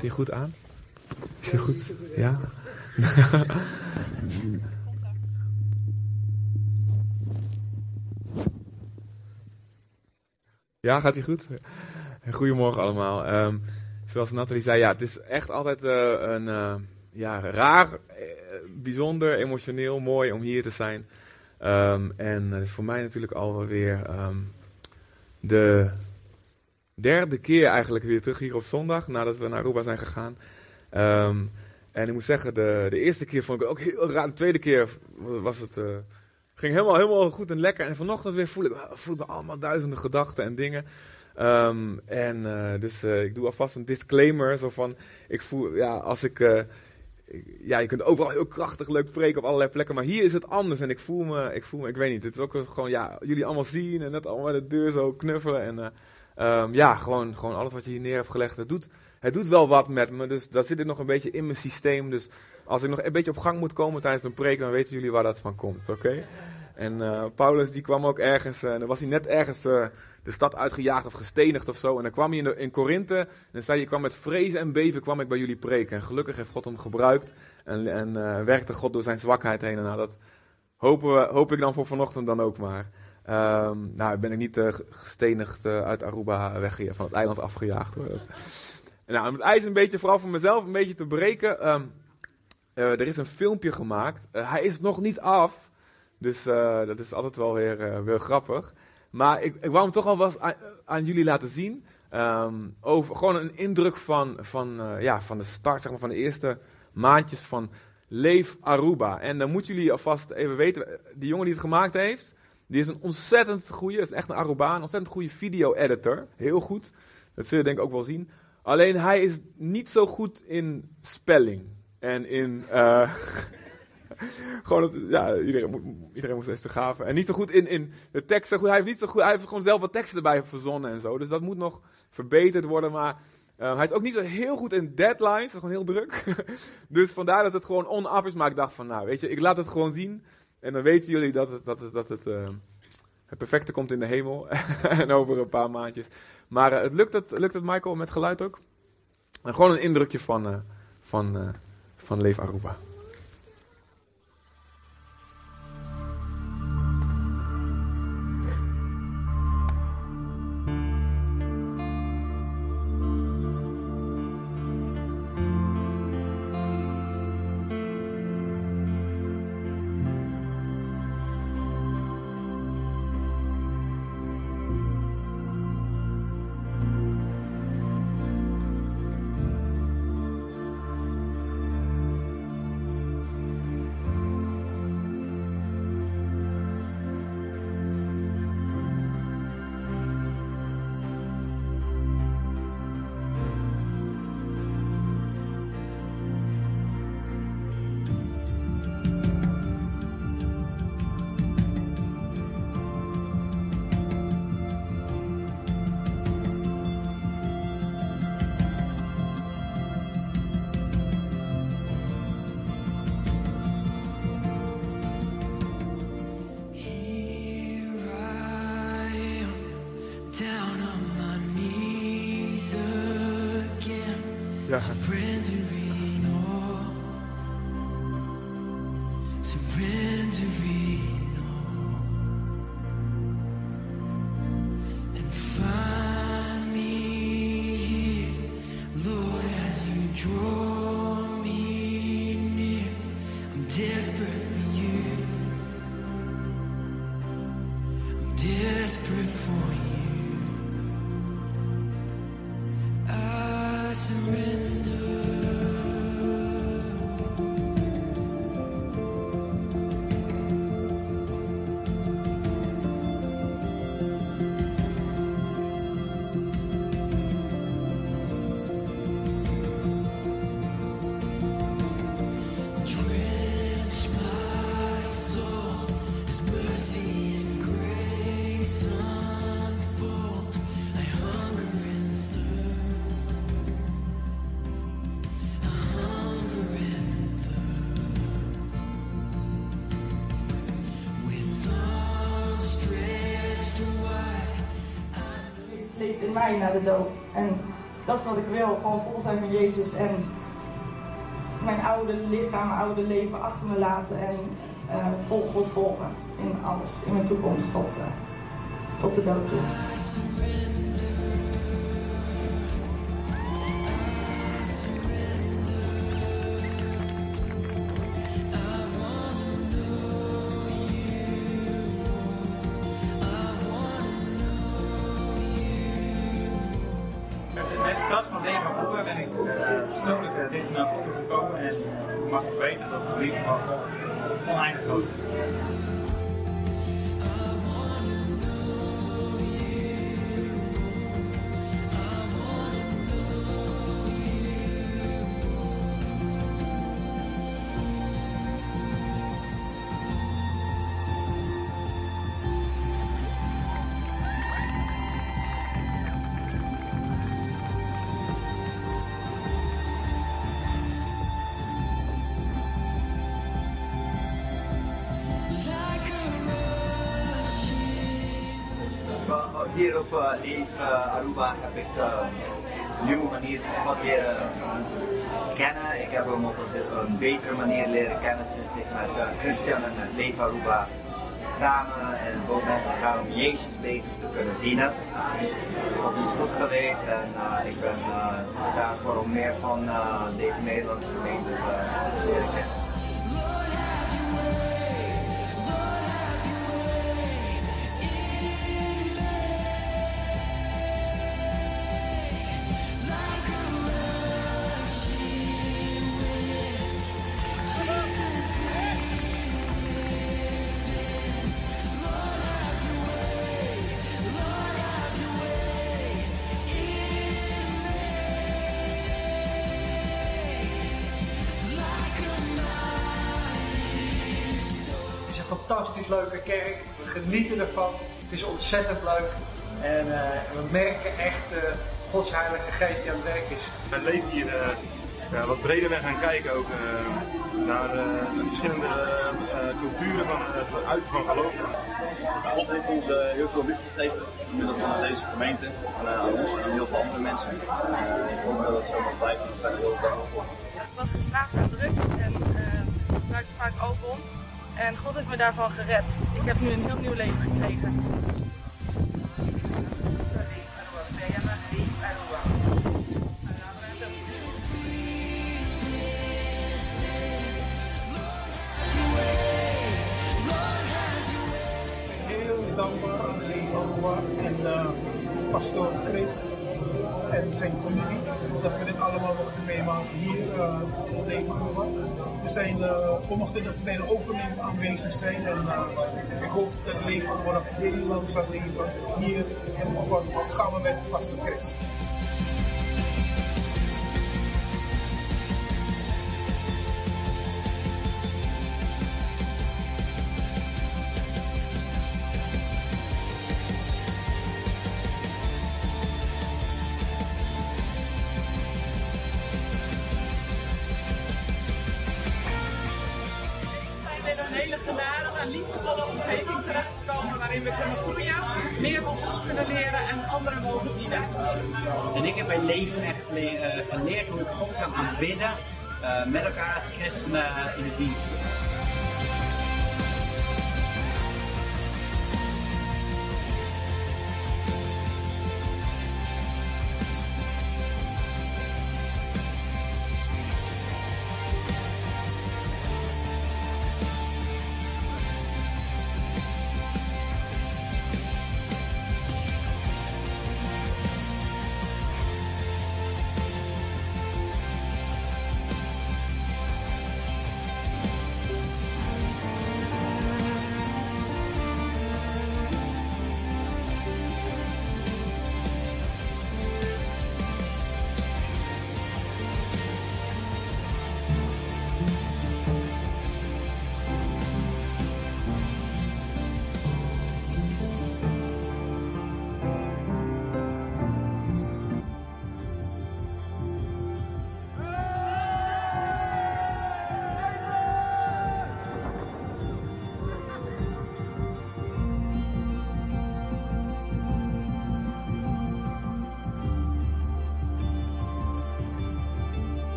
hij goed aan? Is hij goed? Ja? ja, gaat hij goed? Goedemorgen allemaal. Ehm, zoals Nathalie zei, ja, het is echt altijd eh, een eh, ja, raar, eh, bijzonder, emotioneel, mooi om hier te zijn. Ehm, en het is voor mij natuurlijk alweer um, de derde keer eigenlijk weer terug hier op zondag, nadat we naar Aruba zijn gegaan. Ehm, en ik moet zeggen, de, de eerste keer vond ik ook heel raar. De tweede keer was het, uh, ging helemaal, helemaal goed en lekker. En vanochtend weer voel ik, voel ik allemaal duizenden gedachten en dingen. Um, en uh, dus uh, ik doe alvast een disclaimer. Zo van, ik voel, ja, als ik, ja, je kunt overal heel krachtig leuk spreken op allerlei plekken. Maar hier is het anders. En ik voel me, ik voel me, ik weet niet. Het is ook gewoon, ja, jullie allemaal zien en net allemaal de deur zo knuffelen. En um, ja, gewoon, gewoon alles wat je hier neer hebt gelegd. Het doet, het doet wel wat met me. Dus dat zit nog een beetje in mijn systeem. Dus als ik nog een beetje op gang moet komen tijdens een preek, dan weten jullie waar dat van komt. Oké? En uh, Paulus die kwam ook ergens, uh, dan was hij net ergens uh, de stad uitgejaagd of gestenigd of zo. En dan kwam hij in, de, in Korinthe en dan zei ik kwam met vrezen en beven kwam ik bij jullie preken. En gelukkig heeft God hem gebruikt en, en werkte God door zijn zwakheid heen. En nou, dat hopen we, hoop ik dan voor vanochtend dan ook maar. Um, nou, ben ik niet gestenigd uit Aruba weggejaagd, van het eiland afgejaagd. Nou, om het ijs een beetje, vooral voor mezelf, een beetje te breken. Um, er is een filmpje gemaakt. hij is nog niet af. Dus dat is altijd wel weer, weer grappig. Maar ik, ik wou hem toch al wel aan, jullie laten zien. Um, over, gewoon een indruk van, van, ja, van de start, zeg maar, van de eerste maandjes van Leef Aruba. En dan moeten jullie alvast even weten, die jongen die het gemaakt heeft, die is een ontzettend goede, is echt een Arubaan, ontzettend goede video-editor. Heel goed. Dat zul je denk ik ook wel zien. Alleen hij is niet zo goed in spelling. En in... gewoon, het, ja, iedereen, iedereen moest eens te gaven. En niet zo goed in, in de teksten. Hij heeft, niet zo goed, hij heeft gewoon zelf wat teksten erbij verzonnen en zo. Dus dat moet nog verbeterd worden. Maar uh, hij is ook niet zo heel goed in deadlines. Dat is gewoon heel druk. dus vandaar dat het gewoon on-off is. Maar ik dacht van, nou, weet je, ik laat het gewoon zien. En dan weten jullie dat het, dat het, dat het, uh, het perfecte komt in de hemel. en over een paar maandjes. Maar uh, het lukt, het, lukt het Michael met geluid ook? En gewoon een indrukje van, van, van Leef Aruba. Naar de doop. En dat is wat ik wil. Gewoon vol zijn van Jezus en mijn oude lichaam, mijn oude leven achter me laten en uh, vol God volgen in alles, in mijn toekomst tot, uh, tot de dood toe. Hier op uh, Leef uh, Aruba heb ik uh, een nieuwe manier van leren kennen. Ik heb hem op een, betere manier leren kennen sinds ik met Christian en met Leef Aruba samen en het moment gegaan om Jezus beter te kunnen dienen. God is goed geweest en ik ben daarvoor om meer van deze Nederlandse gemeente te leren kennen. Genieten ervan. Het is ontzettend leuk. En uh, we merken echt uh, Gods Heilige Geest die aan het werk is. We leven hier uh, ja, wat breder weg gaan kijken ook naar de verschillende culturen van het uiten van geloof. God heeft ons heel veel liefde gegeven middel van deze gemeente en aan ons en aan heel veel andere mensen. ik hoop dat het zo mag blijven. We zijn er heel dankbaar voor. Ik was geslaagd aan drugs en gebruikte vaak alcohol. En God heeft me daarvan gered. Ik heb nu een heel nieuw leven gekregen. Heel dankbaar aan de leven en uh, pastoor Chris en zijn familie. Dat we dit allemaal mochten meemaken hier uh, op Levenhoeven. We, zijn, uh, we mochten bij de opening aanwezig zijn en uh, ik hoop dat Levenhoeven nog heel lang zal leven hier Oorlog samen met pastor Chris. Aanbidden uh, met elkaar als christenen in de dienst.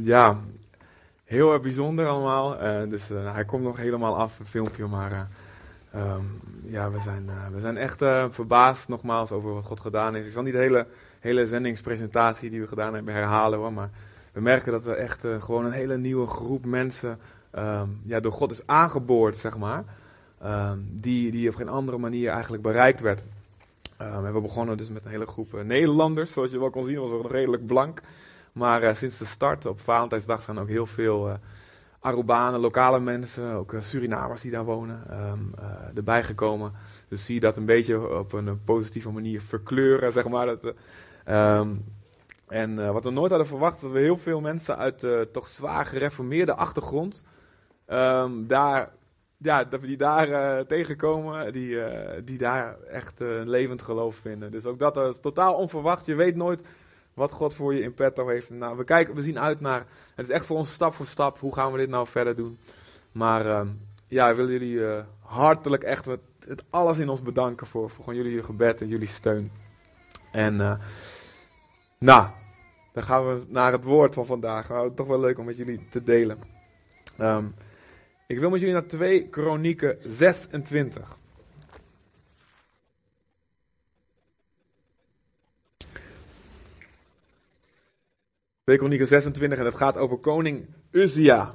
Ja, heel erg bijzonder allemaal. Eh, dus eh, hij komt nog helemaal af, het filmpje. Maar eh, ehm, ja, we zijn, we zijn echt verbaasd nogmaals over wat God gedaan is. Ik zal niet de hele, hele zendingspresentatie die we gedaan hebben herhalen hoor. Maar we merken dat we echt gewoon een hele nieuwe groep mensen ehm, ja, door God is aangeboord, zeg maar. Ehm, die, die op geen andere manier eigenlijk bereikt werd. We hebben begonnen dus met een hele groep Nederlanders, zoals je wel kon zien, was nog redelijk blank. Maar eh, sinds de start op Valentijnsdag zijn ook heel veel eh Arubanen, lokale mensen, ook eh, Surinamers die daar wonen, ehm, eh, erbij gekomen. Dus zie je dat een beetje op een, positieve manier verkleuren, zeg maar. Dat, eh, ehm, en wat we nooit hadden verwacht, dat we heel veel mensen uit eh, toch zwaar gereformeerde achtergrond, ehm, daar, ja, dat we die daar tegenkomen, die, die daar echt een levend geloof vinden. Dus ook dat is totaal onverwacht. Je weet nooit wat God voor je in petto heeft. Nou, we, kijken, we zien uit naar, het is echt voor ons stap voor stap, hoe gaan we dit nou verder doen. Maar ehm, ja, ik wil jullie eh, hartelijk echt het alles in ons bedanken voor, voor gewoon jullie gebed en jullie steun. En eh, nou, dan gaan we naar het woord van vandaag. Nou, toch wel leuk om met jullie te delen. Ehm, ik wil met jullie naar 2 Kronieken 26. Kronieken 26 en het gaat over koning Uzia.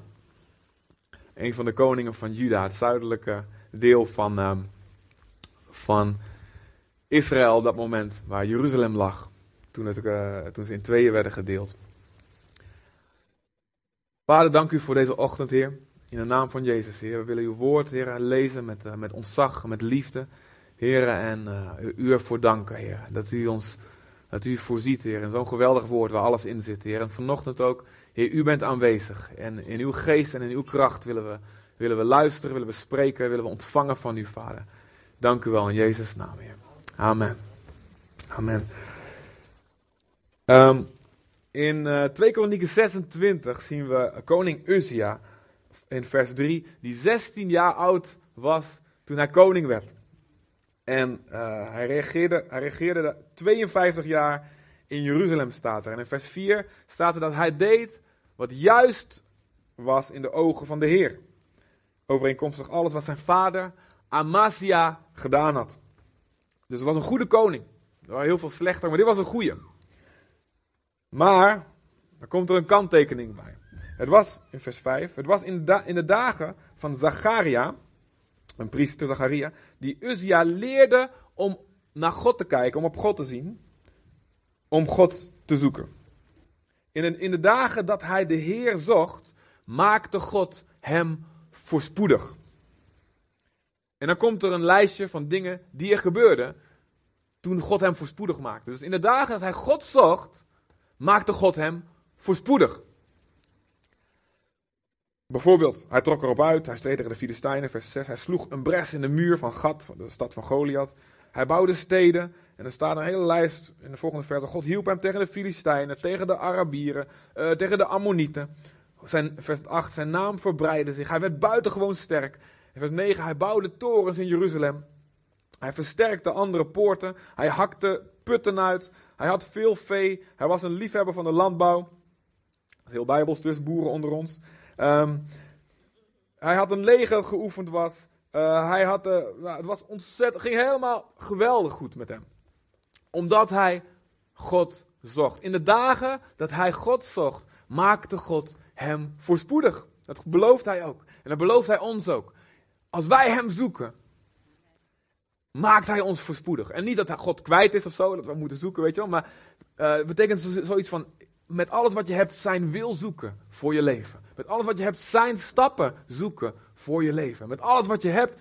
Een van de koningen van Juda, het zuidelijke deel van, ehm, van Israël op dat moment, waar Jeruzalem lag. Toen, het, eh, toen ze in tweeën werden gedeeld. Vader, dank u voor deze ochtend, Heer. In de naam van Jezus, Heer. We willen uw woord, Heer, lezen met, eh, met ontzag, met liefde. Heer, en eh, u ervoor danken, Heer. Dat u ons, dat u voorziet, Heer. In zo'n geweldig woord waar alles in zit, Heer. En vanochtend ook, Heer, u bent aanwezig. En in uw geest en in uw kracht willen we, willen we luisteren, willen we spreken, willen we ontvangen van u, Vader. Dank u wel in Jezus' naam, Heer. Amen. Amen. Ehm, in eh 2 Kronieken 26 zien we koning Uzia in vers 3, die 16 jaar oud was toen hij koning werd. En eh, hij, reageerde, hij regeerde 52 jaar in Jeruzalem, staat er. En in vers 4 staat er dat hij deed wat juist was in de ogen van de Heer. Overeenkomstig alles wat zijn vader Amasia gedaan had. Dus het was een goede koning. Er waren heel veel slechter, maar dit was een goede. Maar, er komt er een kanttekening bij. Het was, in vers 5, het was in de, in de dagen van Zacharia, een priester Zacharia, die Uzia leerde om naar God te kijken, om op God te zien, om God te zoeken. In in de dagen dat hij de Heer zocht, maakte God hem voorspoedig. En dan komt er een lijstje van dingen die er gebeurden toen God hem voorspoedig maakte. Dus in de dagen dat hij God zocht, maakte God hem voorspoedig. Bijvoorbeeld, hij trok erop uit, hij streed tegen de Filistijnen, vers 6. Hij sloeg een bres in de muur van Gat, de stad van Goliath. Hij bouwde steden, en er staat een hele lijst in de volgende verse. God hielp hem tegen de Filistijnen, tegen de Arabieren, eh, tegen de Ammonieten. Zijn, vers 8, zijn naam verbreidde zich, hij werd buitengewoon sterk. In vers 9, hij bouwde torens in Jeruzalem. Hij versterkte andere poorten, hij hakte putten uit, hij had veel vee, hij was een liefhebber van de landbouw. Heel bijbels dus, boeren onder ons. Ehm, hij had een leger geoefend was. Eh, hij had, eh, nou, het was ontzettend, ging helemaal geweldig goed met hem. Omdat hij God zocht. In de dagen dat hij God zocht, maakte God hem voorspoedig. Dat belooft hij ook. En dat belooft hij ons ook. Als wij hem zoeken, maakt hij ons voorspoedig. En niet dat hij God kwijt is of zo, dat we moeten zoeken, weet je wel. Maar eh, betekent zo- zoiets van, met alles wat je hebt, zijn wil zoeken voor je leven. Met alles wat je hebt, zijn stappen zoeken voor je leven. Met alles wat je hebt,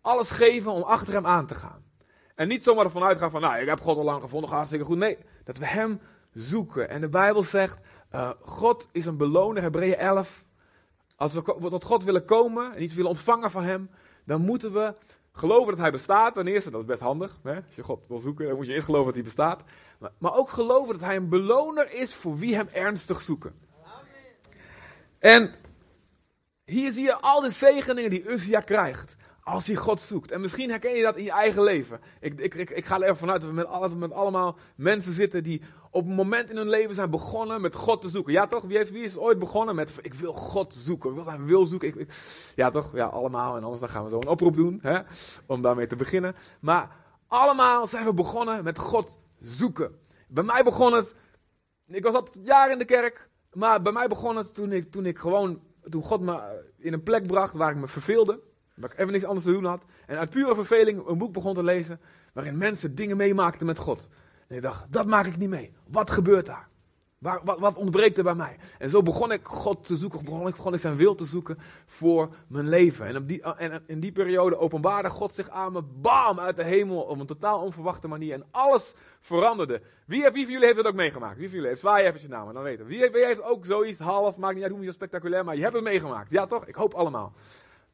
alles geven om achter hem aan te gaan. En niet zomaar ervan uitgaan van, nou, ik heb God al lang gevonden, gaat hartstikke goed. Nee, dat we hem zoeken. En de Bijbel zegt, eh, God is een beloner, Hebreeën 11. Als we tot God willen komen en iets willen ontvangen van hem, dan moeten we geloven dat hij bestaat. Ten eerste, dat is best handig. Hè? Als je God wil zoeken, dan moet je eerst geloven dat hij bestaat. Maar, maar ook geloven dat hij een beloner is voor wie hem ernstig zoeken. En hier zie je al de zegeningen die Uzia krijgt. Als hij God zoekt. En misschien herken je dat in je eigen leven. Ik, ik, ik, ik ga er even vanuit dat we met, met allemaal mensen zitten die op een moment in hun leven zijn begonnen met God te zoeken. Ja toch? Wie, heeft, wie is ooit begonnen met ik wil God zoeken. Ik wil zijn wil zoeken. Ja toch? Ja allemaal. En anders dan gaan we zo een oproep doen. Hè? Om daarmee te beginnen. Maar allemaal zijn we begonnen met God zoeken. Bij mij begon het ik was altijd jaren in de kerk, maar bij mij begon het toen ik, toen ik gewoon, toen God me in een plek bracht waar ik me verveelde, waar ik even niks anders te doen had, en uit pure verveling een boek begon te lezen, waarin mensen dingen meemaakten met God. En ik dacht, dat maak ik niet mee. Wat gebeurt daar? Waar, wat, wat ontbreekt er bij mij? En zo begon ik God te zoeken, begon ik, begon ik zijn wil te zoeken voor mijn leven. En, op die, en in die periode openbaarde God zich aan me, bam, uit de hemel, op een totaal onverwachte manier. En alles veranderde. Wie, heeft, wie van jullie heeft het ook meegemaakt? Wie van jullie heeft? Zwaai eventjes namen, dan weten we. Wie wie heeft ook zoiets half, maakt niet uit hoe zo spectaculair, maar je hebt het meegemaakt. Ja toch? Ik hoop allemaal.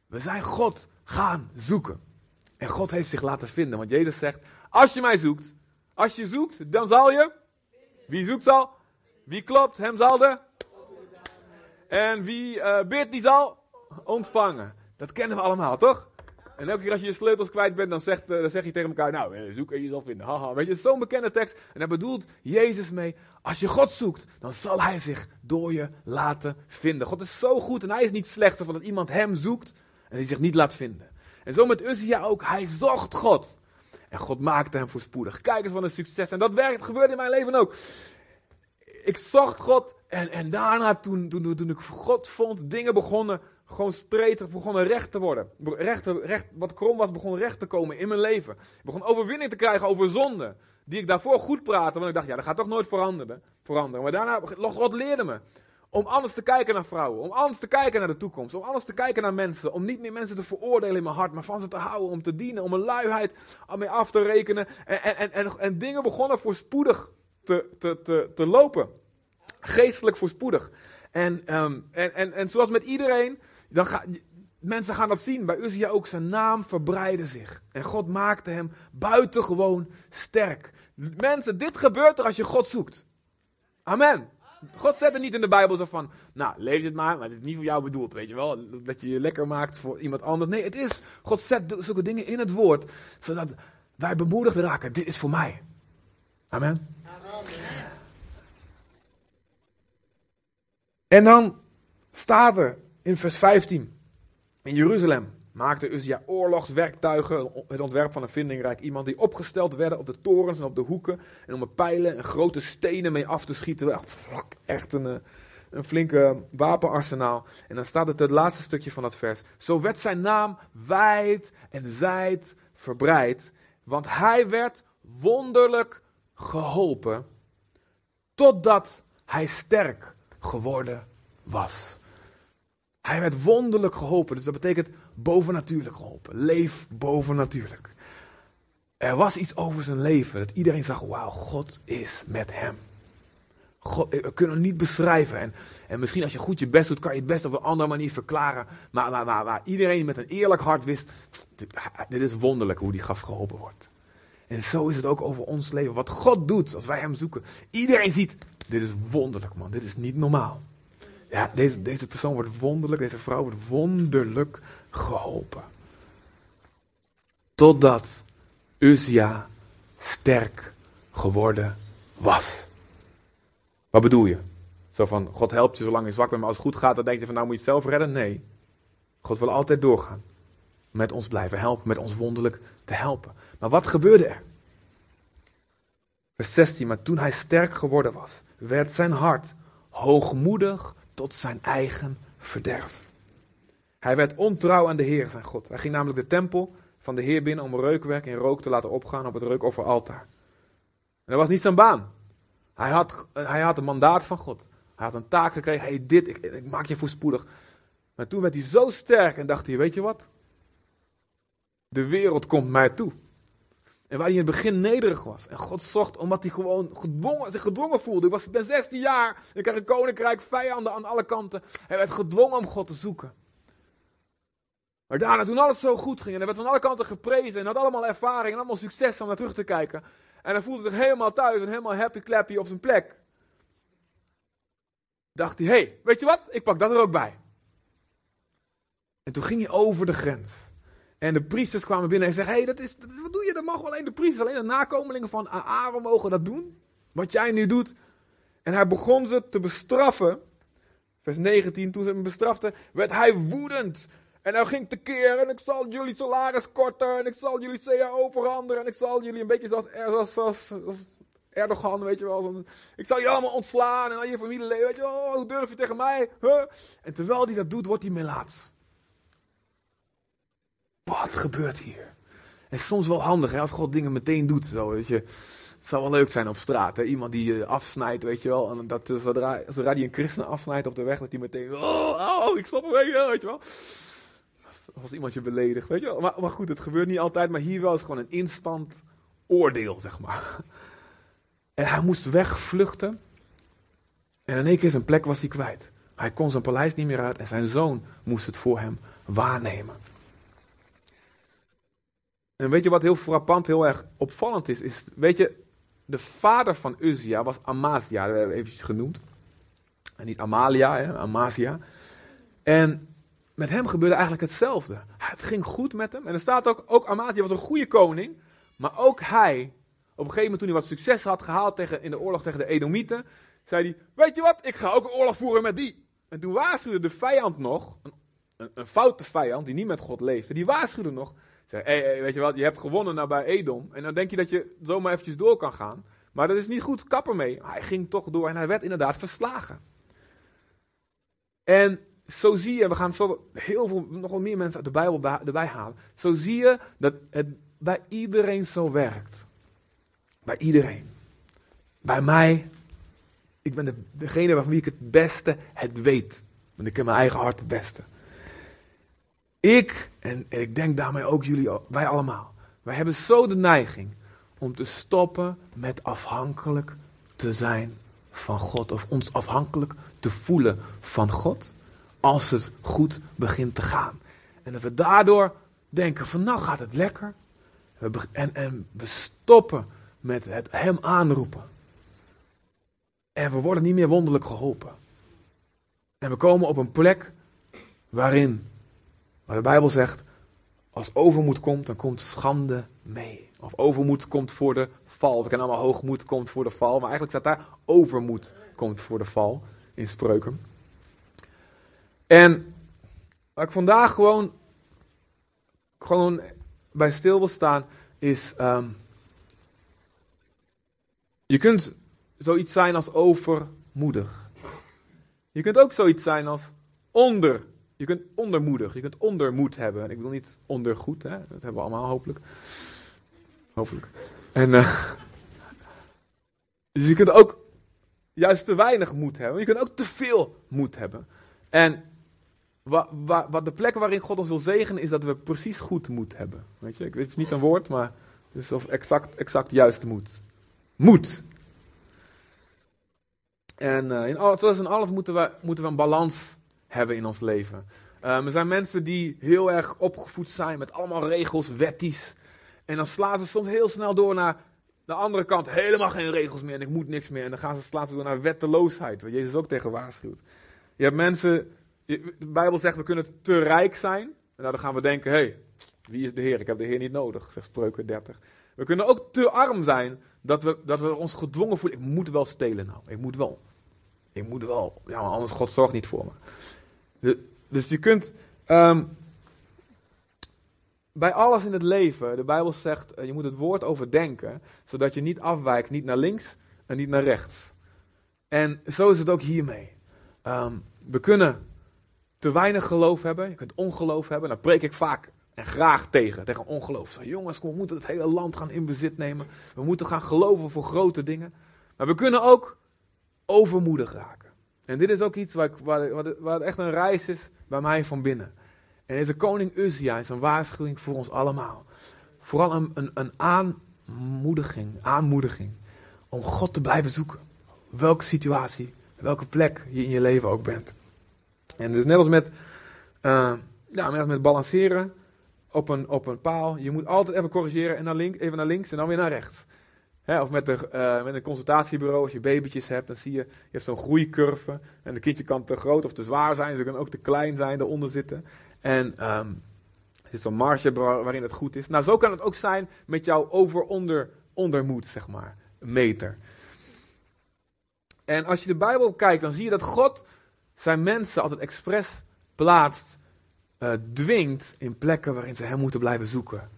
We zijn God gaan zoeken. En God heeft zich laten vinden, want Jezus zegt, als je mij zoekt, als je zoekt, dan zal je... Wie zoekt zal? Wie klopt, hem zal de. En wie eh bidt, die zal ontvangen. Dat kennen we allemaal, toch? En elke keer als je je sleutels kwijt bent, dan, zegt, eh, dan zeg je tegen elkaar, nou, eh, zoek en je zal vinden. Haha, weet je, zo'n bekende tekst. En daar bedoelt Jezus mee, als je God zoekt, dan zal hij zich door je laten vinden. God is zo goed en hij is niet slechter van dat iemand hem zoekt en hij zich niet laat vinden. En zo met Uzia ook, hij zocht God. En God maakte hem voorspoedig. Kijk eens wat een succes. En dat werkt, gebeurde in mijn leven ook ik zocht God en, en daarna toen, toen, toen ik God vond, dingen begonnen gewoon stretig, begonnen recht te worden. Recht, recht, wat krom was, begon recht te komen in mijn leven. Ik begon overwinning te krijgen over zonde. Die ik daarvoor goed praatte, want ik dacht, ja, dat gaat toch nooit veranderen. veranderen. Maar daarna, God leerde me om anders te kijken naar vrouwen, om anders te kijken naar de toekomst, om anders te kijken naar mensen, om niet meer mensen te veroordelen in mijn hart, maar van ze te houden, om te dienen, om een luiheid mij af te rekenen. En, en, en, en, en dingen begonnen voorspoedig te, te, te, te lopen. Geestelijk voorspoedig. En, ehm, en, en, en zoals met iedereen, dan ga, mensen gaan dat zien. Bij Uzia ook, zijn naam verbreidde zich. En God maakte hem buitengewoon sterk. Mensen, dit gebeurt er als je God zoekt. Amen. God zet er niet in de Bijbel zo van, nou, leef dit maar, maar dit is niet voor jou bedoeld, weet je wel. Dat je je lekker maakt voor iemand anders. Nee, het is, God zet zulke dingen in het woord, zodat wij bemoedigd raken. Dit is voor mij. Amen. En dan staat er in vers 15. In Jeruzalem maakte Uzia oorlogswerktuigen, het ontwerp van een vindingrijk iemand die opgesteld werden op de torens en op de hoeken en om er pijlen en grote stenen mee af te schieten. Echt een, een flinke wapenarsenaal. En dan staat het het laatste stukje van dat vers. Zo werd zijn naam wijd en zijd verbreid, want hij werd wonderlijk geholpen totdat hij sterk geworden was. Hij werd wonderlijk geholpen, dus dat betekent bovennatuurlijk geholpen. Leef bovennatuurlijk. Er was iets over zijn leven dat iedereen zag, wauw, God is met hem. God, we kunnen het niet beschrijven. En, en misschien als je goed je best doet, kan je het best op een andere manier verklaren. Maar waar, waar iedereen met een eerlijk hart wist, dit, dit is wonderlijk hoe die gast geholpen wordt. En zo is het ook over ons leven. Wat God doet als wij hem zoeken. Iedereen ziet, dit is wonderlijk man, dit is niet normaal. Ja, deze, deze persoon wordt wonderlijk, deze vrouw wordt wonderlijk geholpen. Totdat Uzia sterk geworden was. Wat bedoel je? Zo van, God helpt je zolang je zwak bent, maar als het goed gaat, dan denk je van, nou moet je het zelf redden. Nee, God wil altijd doorgaan. Met ons blijven helpen, met ons wonderlijk te helpen. Maar wat gebeurde er? Vers 16, maar toen hij sterk geworden was, werd zijn hart hoogmoedig tot zijn eigen verderf. Hij werd ontrouw aan de Heer, zijn God. Hij ging namelijk de tempel van de Heer binnen om reukwerk en rook te laten opgaan op het reukofferaltaar. En dat was niet zijn baan. Hij had, hij had een mandaat van God. Hij had een taak gekregen. Hey, dit, ik, ik maak je voorspoedig. Maar toen werd hij zo sterk en dacht hij, weet je wat? De wereld komt mij toe. En waar hij in het begin nederig was. En God zocht omdat hij gewoon gedwongen, zich gedwongen voelde. Ik was, ben 16 jaar. Ik kreeg een koninkrijk, vijanden aan alle kanten. Hij werd gedwongen om God te zoeken. Maar daarna, toen alles zo goed ging. En hij werd van alle kanten geprezen. En had allemaal ervaring en allemaal succes om naar terug te kijken. En hij voelde zich helemaal thuis en helemaal happy clappy op zijn plek. Dacht hij, hé, hey, weet je wat? Ik pak dat er ook bij. En toen ging hij over de grens. En de priesters kwamen binnen en zeggen: Hé, hey, dat is, wat doe je? Dat mag alleen de priesters, alleen de nakomelingen van Aaron mogen dat doen. Wat jij nu doet. En hij begon ze te bestraffen. Vers 19, toen ze hem bestraften, werd hij woedend. En hij ging tekeer en ik zal jullie salaris korten en ik zal jullie CAO veranderen en ik zal jullie een beetje zoals, zoals, Erdogan, weet je wel. Zo, ik zal je allemaal ontslaan en al je familieleden, weet je wel. Oh, hoe durf je tegen mij? Huh? En terwijl hij dat doet, wordt hij melaats. Wat gebeurt hier? En soms wel handig hè, als God dingen meteen doet. Zo, weet je. Het zou wel leuk zijn op straat. Hè? Iemand die je afsnijdt, weet je wel. En dat zodra, zodra die een christen afsnijdt op de weg, dat hij meteen. Oh, oh ik stop hem weet je wel. Als iemand je beledigt, weet je wel. Maar, maar goed, het gebeurt niet altijd. Maar hier wel is gewoon een instant oordeel, zeg maar. En hij moest wegvluchten. En in één keer zijn plek was hij kwijt. Hij kon zijn paleis niet meer uit en zijn zoon moest het voor hem waarnemen. En weet je wat heel frappant, heel erg opvallend is? is weet je, de vader van Uzia was Amazia, dat hebben we eventjes genoemd. En niet Amalia, hè, Amazia. En met hem gebeurde eigenlijk hetzelfde. Het ging goed met hem. En er staat ook, ook Amazia was een goede koning. Maar ook hij, op een gegeven moment toen hij wat succes had gehaald tegen, in de oorlog tegen de Edomieten, zei hij, weet je wat, ik ga ook een oorlog voeren met die. En toen waarschuwde de vijand nog, een, een, foute vijand die niet met God leefde, die waarschuwde nog, zei, hey, weet je wat, je hebt gewonnen naar bij Edom. En dan denk je dat je zomaar eventjes door kan gaan. Maar dat is niet goed, kapper mee. Hij ging toch door en hij werd inderdaad verslagen. En zo zie je, we gaan heel veel, nog wel meer mensen uit de Bijbel erbij halen. Zo zie je dat het bij iedereen zo werkt. Bij iedereen. Bij mij. Ik ben de, degene waarvan wie ik het beste het weet. Want ik ken mijn eigen hart het beste. Ik, en, en ik denk daarmee ook jullie, wij allemaal. Wij hebben zo de neiging om te stoppen met afhankelijk te zijn van God. Of ons afhankelijk te voelen van God. Als het goed begint te gaan. En dat we daardoor denken van nou gaat het lekker. En, en we stoppen met het hem aanroepen. En we worden niet meer wonderlijk geholpen. En we komen op een plek waarin, waar de Bijbel zegt, als overmoed komt, dan komt schande mee. Of overmoed komt voor de val. We kennen allemaal hoogmoed komt voor de val. Maar eigenlijk staat daar overmoed komt voor de val in spreuken. En waar ik vandaag gewoon, gewoon bij stil wil staan, is. Um, je kunt zoiets zijn als overmoedig. Je kunt ook zoiets zijn als onder. Je kunt ondermoedig. Je kunt ondermoed hebben. Ik bedoel niet ondergoed, hè? dat hebben we allemaal hopelijk. Hopelijk. En, uh, dus je kunt ook juist te weinig moed hebben. Je kunt ook te veel moed hebben. En wat, de plek waarin God ons wil zegenen is dat we precies goed moed hebben. Weet je, het is niet een woord, maar het is of exact, exact juist moed. Moed. En uh, in alles, zoals alles moeten we, moeten we een balans hebben in ons leven. Um, er zijn mensen die heel erg opgevoed zijn met allemaal regels, wetties. En dan slaan ze soms heel snel door naar de andere kant. Helemaal geen regels meer en ik moet niks meer. En dan gaan ze, slaan door naar wetteloosheid, wat Jezus ook tegen waarschuwt. Je hebt mensen, de Bijbel zegt we kunnen te rijk zijn. Nou, dan gaan we denken, hé, hey, wie is de Heer? Ik heb de Heer niet nodig, zegt Spreuken 30. We kunnen ook te arm zijn, dat we, dat we ons gedwongen voelen. Ik moet wel stelen nou, ik moet wel. Ik moet wel, ja, anders God zorgt niet voor me. dus je kunt um, bij alles in het leven, de Bijbel zegt, eh, je moet het woord overdenken, zodat je niet afwijkt, niet naar links en niet naar rechts. En zo is het ook hiermee. Um, we kunnen te weinig geloof hebben, je kunt ongeloof hebben, daar preek ik vaak en graag tegen, tegen ongeloof. Zo, jongens, we moeten het hele land gaan in bezit nemen, we moeten gaan geloven voor grote dingen. Maar we kunnen ook overmoedig raken. En dit is ook iets waar, waar, waar echt een reis is bij mij van binnen. En deze koning Uzia is een waarschuwing voor ons allemaal. Vooral een, een, een aanmoediging, aanmoediging om God te blijven zoeken. Welke situatie, welke plek je in je leven ook bent. En dus net als met, uh, ja, net als met balanceren op een, op een paal. Je moet altijd even corrigeren en naar link, even naar links en dan weer naar rechts of met, de, uh, met een consultatiebureau, als je babytjes hebt, dan zie je, je hebt zo'n groeicurve. En de kindje kan te groot of te zwaar zijn, ze kunnen ook te klein zijn, eronder zitten. En um, Het is een marge waar- waarin het goed is. Nou, zo kan het ook zijn met jouw over-onder ondermoed, zeg maar. Meter. En als je de Bijbel kijkt, dan zie je dat God zijn mensen altijd expres plaatst, eh, dwingt in plekken waarin ze hem moeten blijven zoeken.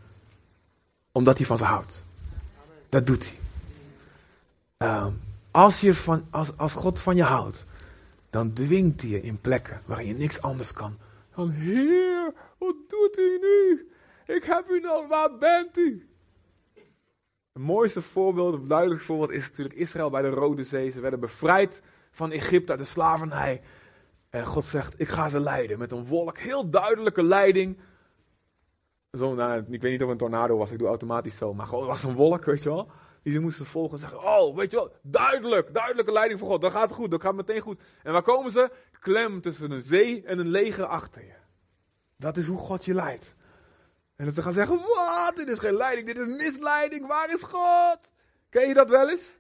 Omdat hij van ze houdt. Dat doet hij. Ehm, als, je van, als, als God van je houdt, dan dwingt hij je in plekken waarin je niks anders kan. Dan, Heer, wat doet u nu? Ik heb u nog, waar bent u? Het mooiste voorbeeld, het duidelijkste voorbeeld is natuurlijk Israël bij de Rode Zee. Ze werden bevrijd van Egypte uit de slavernij. En God zegt, ik ga ze leiden met een wolk, heel duidelijke leiding. Zo, nou, ik weet niet of het een tornado was, ik doe automatisch zo. Maar gewoon, het was een wolk, weet je wel. Die ze moesten volgen en zeggen, oh, weet je wel, duidelijk, duidelijke leiding van God. Dat gaat het goed, dat gaat meteen goed. En waar komen ze? Klem tussen een zee en een leger achter je. Dat is hoe God je leidt. En dat ze gaan zeggen, wat, dit is geen leiding, dit is misleiding, waar is God? Ken je dat wel eens?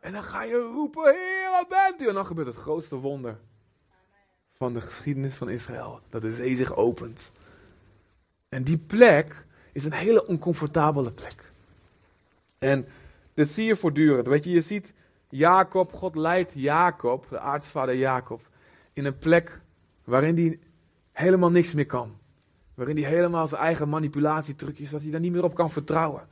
En dan ga je roepen, Heer, waar bent u? En dan gebeurt het grootste wonder van de geschiedenis van Israël. Dat de zee zich opent. En die plek is een hele oncomfortabele plek. En dit zie je voortdurend. Weet je, je ziet Jacob, God leidt Jacob, de aartsvader Jacob, in een plek waarin hij helemaal niks meer kan. Waarin hij helemaal zijn eigen manipulatietrucjes, dat hij daar niet meer op kan vertrouwen.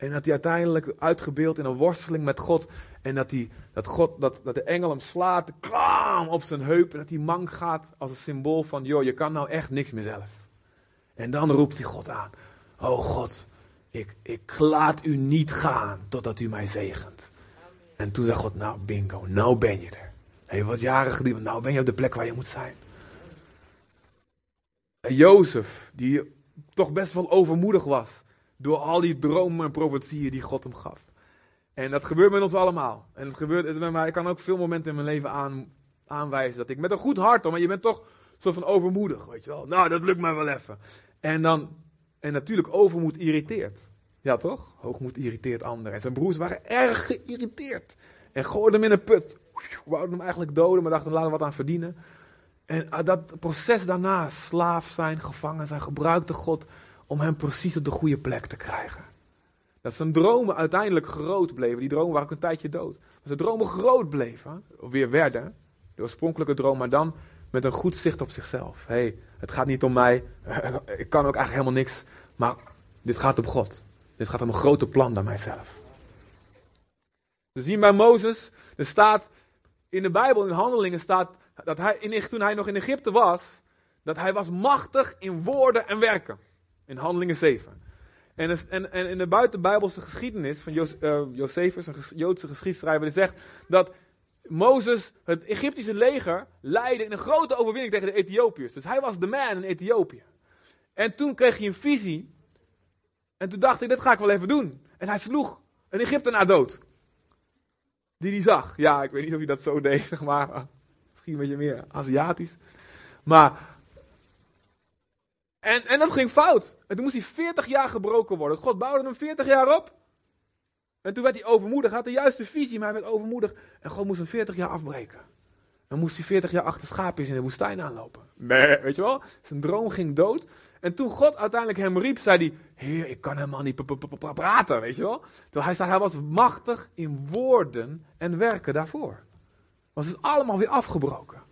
En dat hij uiteindelijk uitgebeeld in een worsteling met God. En dat, hij, dat, God, dat, dat de engel hem slaat, klam, op zijn heup. En dat hij mank gaat als een symbool van, joh, je kan nou echt niks meer zelf. En dan roept hij God aan. Oh God, ik, ik laat u niet gaan totdat u mij zegent. En toen zei God, nou bingo, nou ben je er. Hé, wat jaren geleden, nou ben je op de plek waar je moet zijn. En Jozef, die toch best wel overmoedig was. Door al die dromen en profetieën die God hem gaf. En dat gebeurt met ons allemaal. En het gebeurt het met mij. Ik kan ook veel momenten in mijn leven aan, aanwijzen dat ik met een goed hart, maar je bent toch soort van overmoedig, weet je wel. Nou, dat lukt mij wel even. En dan, en natuurlijk overmoed irriteert. Ja toch? Hoogmoed irriteert anderen. En zijn broers waren erg geïrriteerd. En gooiden hem in een put. Wouden hem eigenlijk doden, maar dachten laten we wat aan verdienen. En ah, dat proces daarna, slaaf zijn, gevangen zijn, gebruikte God om hem precies op de goede plek te krijgen. Dat zijn dromen uiteindelijk groot bleven. Die dromen waren ook een tijdje dood. Maar zijn dromen groot bleven, of weer werden, de oorspronkelijke droom, maar dan met een goed zicht op zichzelf. Hé, hey, het gaat niet om mij, ik kan ook eigenlijk helemaal niks, maar dit gaat om God. Dit gaat om een groter plan dan mijzelf. We zien bij Mozes, er staat in de Bijbel, in handelingen staat, dat hij, toen hij nog in Egypte was, dat hij was machtig in woorden en werken. In handelingen 7. En, en, en in de buitenbijbelse geschiedenis van Jos, uh, Josephus, een Joodse geschiedschrijver, die zegt dat Mozes het Egyptische leger leidde in een grote overwinning tegen de Ethiopiërs. Dus hij was de man in Ethiopië. En toen kreeg hij een visie. En toen dacht hij, dit ga ik wel even doen. En hij sloeg een Egyptenaar dood. Die hij zag. Ja, ik weet niet of hij dat zo deed, zeg maar. Misschien een beetje meer Aziatisch. Maar. En, en dat ging fout. En toen moest hij 40 jaar gebroken worden. God bouwde hem 40 jaar op. En toen werd hij overmoedig. Hij had de juiste visie, maar hij werd overmoedig. En God moest hem 40 jaar afbreken. Dan moest hij 40 jaar achter schaapjes in de woestijn aanlopen. Nee, weet je wel? Zijn droom ging dood. En toen God uiteindelijk hem riep, zei hij: Heer, ik kan helemaal niet praten, weet je wel? Terwijl hij zei: Hij was machtig in woorden en werken daarvoor. Was dus allemaal weer afgebroken.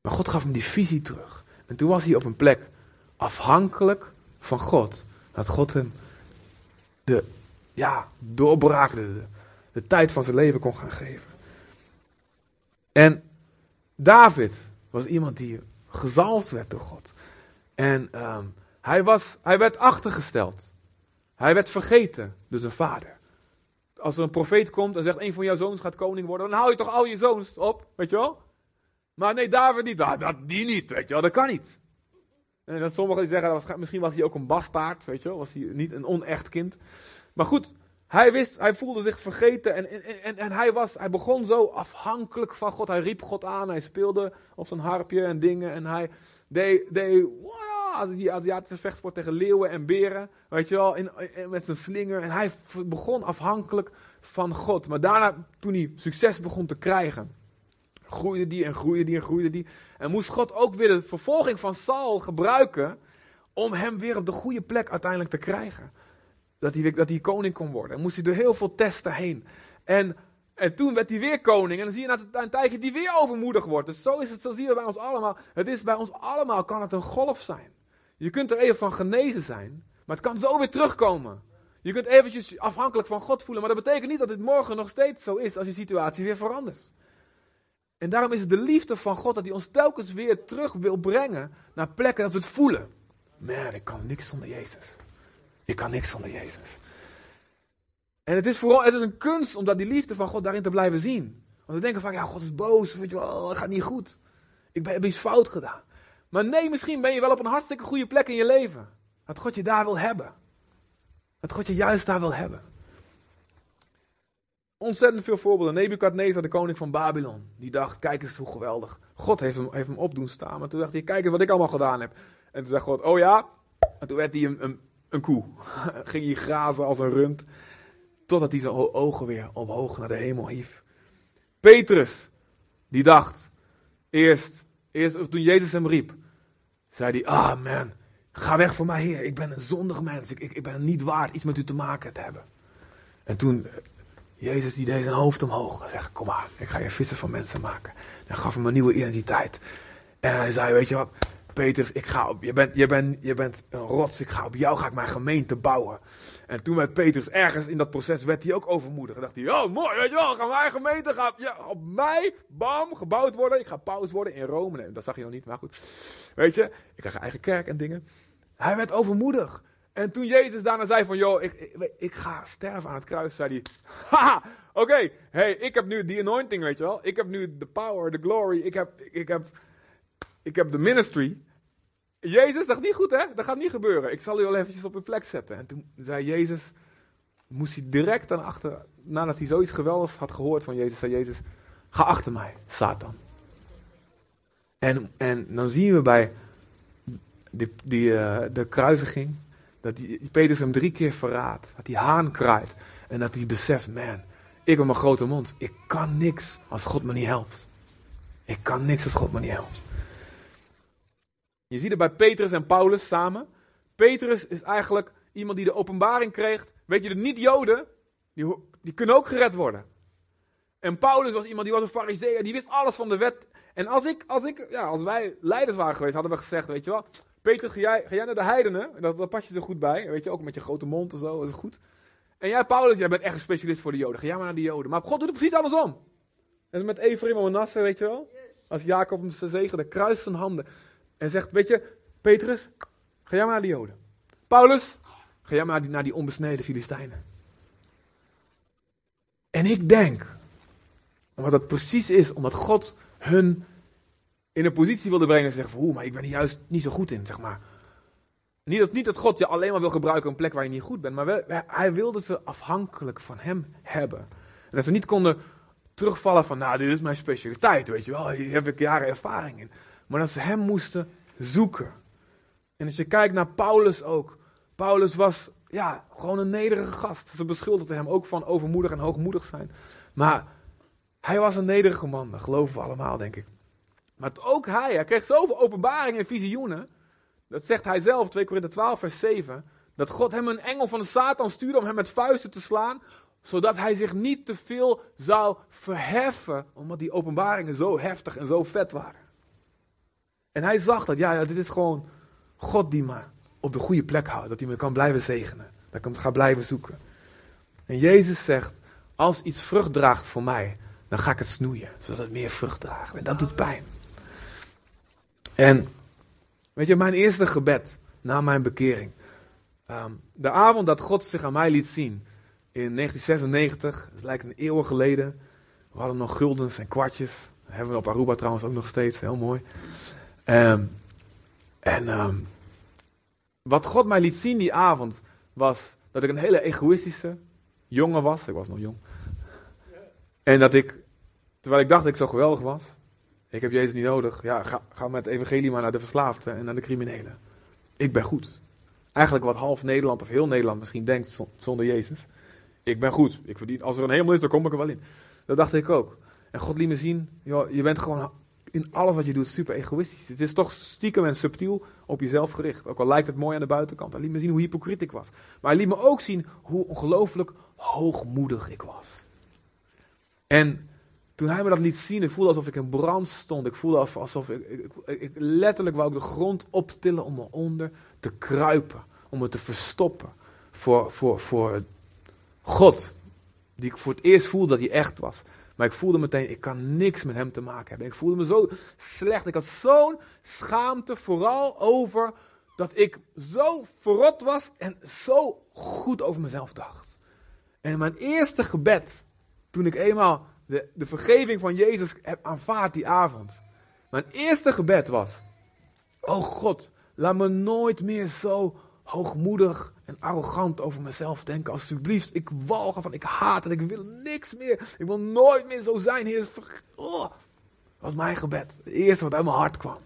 Maar God gaf hem die visie terug. En toen was hij op een plek afhankelijk van God. Dat God hem de ja, doorbraak, de, de tijd van zijn leven kon gaan geven. En David was iemand die gezalfd werd door God. En um, hij, was, hij werd achtergesteld. Hij werd vergeten door zijn vader. Als er een profeet komt en zegt: een van jouw zoons gaat koning worden, dan hou je toch al je zoons op, weet je wel? Maar nee, David niet. Ah, dat, die niet, weet je wel, dat kan niet. En dat sommigen die zeggen, dat was, misschien was hij ook een bastaard, weet je wel, was hij niet een onecht kind. Maar goed, hij wist, hij voelde zich vergeten en, en, en, hij, was, hij begon zo afhankelijk van God. Hij riep God aan, hij speelde op zijn harpje en dingen en hij deed, deed die Aziatische vechtsport tegen leeuwen en beren, weet je wel, in, in, met zijn slinger. En hij begon afhankelijk van God. Maar daarna, toen hij succes begon te krijgen, groeide die en groeide die en groeide die. En moest God ook weer de vervolging van Saul gebruiken om hem weer op de goede plek uiteindelijk te krijgen. Dat hij, dat hij koning kon worden. En moest hij door heel veel testen heen. En, en toen werd hij weer koning. En dan zie je na een- een tijdje die weer overmoedig wordt. Dus zo is het, zo zie je bij ons allemaal. Het is bij ons allemaal, kan het een golf zijn. Je kunt er even van genezen zijn. Maar het kan zo weer terugkomen. Je kunt eventjes afhankelijk van God voelen. Maar dat betekent niet dat dit morgen nog steeds zo is als je situatie weer verandert. En daarom is het de liefde van God dat hij ons telkens weer terug wil brengen naar plekken dat we het voelen. Man, ik kan niks zonder Jezus. Ik kan niks zonder Jezus. En het is vooral, het is een kunst om dat die liefde van God daarin te blijven zien. Want we denken van, ja, God is boos, weet je wel, het gaat niet goed. Ik ben, heb iets fout gedaan. Maar nee, misschien ben je wel op een hartstikke goede plek in je leven. Dat God je daar wil hebben. Dat God je juist daar wil hebben. Ontzettend veel voorbeelden. Nebukadnezar, de koning van Babylon. Die dacht, kijk eens hoe geweldig. God heeft hem, heeft hem op doen staan. Maar toen dacht hij, kijk eens wat ik allemaal gedaan heb. En toen zei God, oh ja. En toen werd hij een, een, een koe. Ging hij grazen als een rund. Totdat hij zijn ogen weer omhoog naar de hemel hief. Petrus, die dacht, eerst, eerst toen Jezus hem riep, zei hij, ah man, ga weg van mij heer. Ik ben een zondig mens. Ik, ik, ik ben niet waard iets met u te maken te hebben. En toen, Jezus die deed zijn hoofd omhoog. En zei, kom maar, ik ga je vissen van mensen maken. En gaf hem een nieuwe identiteit. En hij zei, weet je wat, Petrus, ik ga op, je, bent, je, bent, je bent een rots, ik ga op jou ga ik mijn gemeente bouwen. En toen werd Petrus ergens in dat proces, werd hij ook overmoedig. En dacht hij, oh mooi, weet je wel, gaan mijn gemeente gaat ja, op mij, bam, gebouwd worden. Ik ga paus worden in Rome. Nee, dat zag je nog niet, maar goed. Weet je, ik krijg een eigen kerk en dingen. Hij werd overmoedig. En toen Jezus daarna zei van, joh, ik, ik, ga sterven aan het kruis, zei hij, haha, oké, hey, ik heb nu die anointing, weet je wel. Ik heb nu de power, de glory, ik heb, ik heb, ik heb de ministry. Jezus dacht niet goed, hè? Dat gaat niet gebeuren. Ik zal u wel eventjes op uw plek zetten. En toen zei Jezus, moest hij direct dan achter, nadat hij zoiets geweldigs had gehoord van Jezus, zei Jezus, ga achter mij, Satan. En, en dan zien we bij die, die, eh, de kruisiging, dat die, Petrus hem drie keer verraadt. Dat hij haan kraait. En dat hij beseft, man, ik ben mijn grote mond. Ik kan niks als God me niet helpt. Ik kan niks als God me niet helpt. Je ziet het bij Petrus en Paulus samen. Petrus is eigenlijk iemand die de openbaring kreeg. Weet je, de niet-Joden, die, die kunnen ook gered worden. En Paulus was iemand die was een fariseer, die wist alles van de wet. En als, ik, als, ik, ja, als wij leiders waren geweest, hadden we gezegd, weet je wel, Petrus, ga jij, ga jij naar de heidenen? Dat, dat pas je er goed bij, weet je, ook met je grote mond en zo, dat is goed. En jij, Paulus, jij bent echt een specialist voor de Joden. Ga jij maar naar de Joden. Maar God doet het precies andersom. En met Ephraim en Manasse, weet je wel. Als Jacob hem zijn zegen, dan kruist zijn handen. En zegt, weet je, Petrus, ga jij maar naar de Joden. Paulus, ga jij maar naar die, naar die onbesneden Filistijnen. En ik denk, omdat dat precies is, omdat God hun in een positie wilde brengen en zeggen van, oeh, maar ik ben hier juist niet zo goed in, zeg maar. Niet dat, niet dat God je alleen maar wil gebruiken op een plek waar je niet goed bent, maar wel, hij wilde ze afhankelijk van hem hebben. En dat ze niet konden terugvallen van, nou, dit is mijn specialiteit, weet je wel, hier heb ik jaren ervaring in. Maar dat ze hem moesten zoeken. En als je kijkt naar Paulus ook, Paulus was, ja, gewoon een nederige gast. Ze beschuldigden hem ook van overmoedig en hoogmoedig zijn. Maar hij was een nederige man, dat geloven we allemaal, denk ik. Maar ook hij, hij kreeg zoveel openbaringen en visioenen. Dat zegt hij zelf, 2 Korinther 12, vers 7. Dat God hem een engel van de Satan stuurde om hem met vuisten te slaan. Zodat hij zich niet te veel zou verheffen. Omdat die openbaringen zo heftig en zo vet waren. En hij zag dat, ja, ja dit is gewoon God die me op de goede plek houdt. Dat hij me kan blijven zegenen. Dat ik hem ga blijven zoeken. En Jezus zegt, als iets vrucht draagt voor mij, dan ga ik het snoeien. Zodat het meer vrucht draagt. En dat doet pijn. En weet je, mijn eerste gebed na mijn bekering. ehm, de avond dat God zich aan mij liet zien. In 1996, het lijkt een eeuw geleden. We hadden nog guldens en kwartjes. Dat hebben we op Aruba trouwens ook nog steeds, heel mooi. Ehm, en ehm, wat God mij liet zien die avond was dat ik een hele egoïstische jongen was. Ik was nog jong. En dat ik, terwijl ik dacht dat ik zo geweldig was, ik heb Jezus niet nodig. Ja, ga, ga met evangelie maar naar de verslaafden en naar de criminelen. Ik ben goed. Eigenlijk wat half Nederland of heel Nederland misschien denkt zon- zonder Jezus. Ik ben goed. Ik verdien, als er een hemel is, dan kom ik er wel in. Dat dacht ik ook. En God liet me zien, joh, je bent gewoon in alles wat je doet super egoïstisch. Het is toch stiekem en subtiel op jezelf gericht. Ook al lijkt het mooi aan de buitenkant. Hij liet me zien hoe hypocriet ik was. Maar hij liet me ook zien hoe ongelooflijk hoogmoedig ik was. En toen hij me dat liet zien, ik voelde alsof ik in brand stond. Ik voelde alsof ik, ik, ik, letterlijk wou ik de grond optillen om eronder te kruipen. Om me te verstoppen voor, voor, voor God. Die ik voor het eerst voelde dat hij echt was. Maar ik voelde meteen, ik kan niks met hem te maken hebben. Ik voelde me zo slecht. Ik had zo'n schaamte, vooral over dat ik zo verrot was en zo goed over mezelf dacht. En mijn eerste gebed, toen ik eenmaal de, de vergeving van Jezus heb aanvaard die avond. Mijn eerste gebed was, oh God, laat me nooit meer zo hoogmoedig en arrogant over mezelf denken. Alsjeblieft, ik walg van, ik haat het, ik wil niks meer. Ik wil nooit meer zo zijn, Heer. Oh, dat was mijn gebed. Het eerste wat uit mijn hart kwam.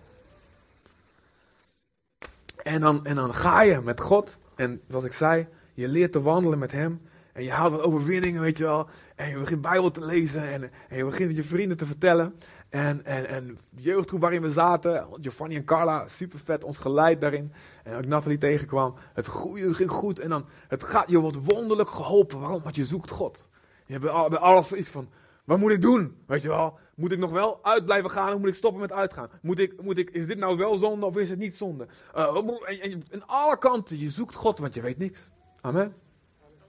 En dan, en dan ga je met God. En zoals ik zei, je leert te wandelen met Hem. En je haalt wat overwinningen, weet je wel. En je begint Bijbel te lezen. En, en je begint met je vrienden te vertellen. En, en, en de jeugdgroep waarin we zaten, Giovanni en Carla, super vet, ons geleid daarin. En ook Nathalie tegenkwam. Het, groeide, ging goed. En dan, het gaat, je wordt wonderlijk geholpen. Waarom? Want je zoekt God. Je hebt bij alles iets van, wat moet ik doen? Weet je wel? Moet ik nog wel uit blijven gaan of moet ik stoppen met uitgaan? Moet ik, moet ik, is dit nou wel zonde of is het niet zonde? Uh, en, en, en alle kanten, je zoekt God, want je weet niks. Amen.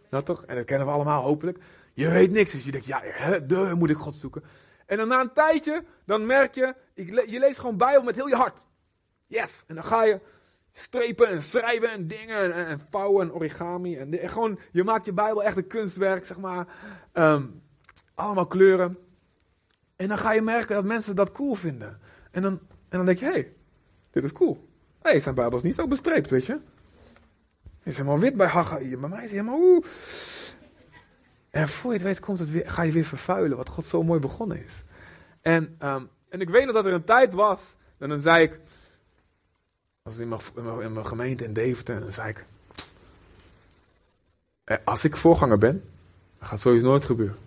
Nou toch? En dat kennen we allemaal hopelijk. Je weet niks, dus je denkt, ja, de moet ik God zoeken. En dan na een tijdje, dan merk je, je leest gewoon Bijbel met heel je hart. Yes. En dan ga je strepen en schrijven en dingen en, en vouwen en origami. En, gewoon, je maakt je Bijbel echt een kunstwerk, zeg maar. Um, allemaal kleuren. En dan ga je merken dat mensen dat cool vinden. En dan, en dan denk je, hé, hey, dit is cool. Hé, hey, zijn Bijbel is niet zo bestreept, weet je. Is helemaal wit bij Haggai, bij mij is hij helemaal. En voor je het weet komt het weer, ga je weer vervuilen wat God zo mooi begonnen is. En, um, en ik weet dat er een tijd was, en dan zei ik, was in in mijn gemeente in Deventer, en dan zei ik, eh, als ik voorganger ben, dan gaat sowieso nooit gebeuren.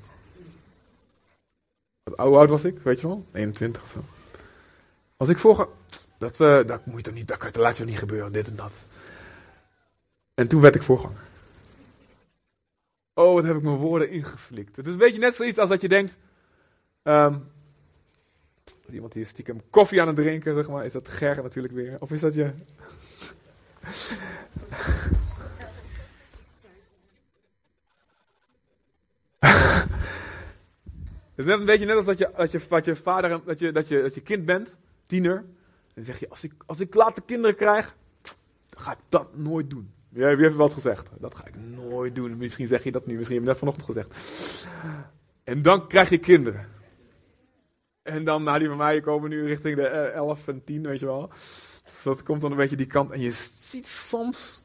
Wat oud was ik, weet je wel? 21 of zo. Als ik voorganger, dat, uh, dat moet je toch niet, dat, dat laat je niet gebeuren, dit en dat. En toen werd ik voorganger. Oh, wat heb ik mijn woorden ingeflikt. Het is een beetje net zoiets als dat je denkt. Um, is iemand die stiekem koffie aan het drinken, zeg maar. Is dat Ger natuurlijk weer? Of is dat je. Het is net een beetje net als dat je, dat je, je vader, dat je, dat je, dat je kind bent, tiener. En dan zeg je, als ik, als ik later kinderen krijg, dan ga ik dat nooit doen. Wie heeft wat gezegd? Dat ga ik nooit doen. Misschien zeg je dat nu, misschien heb je net vanochtend gezegd. En dan krijg je kinderen. En dan, nou die van mij komen nu richting de 11 en 10, weet je wel. Dat komt dan een beetje die kant. En je ziet soms,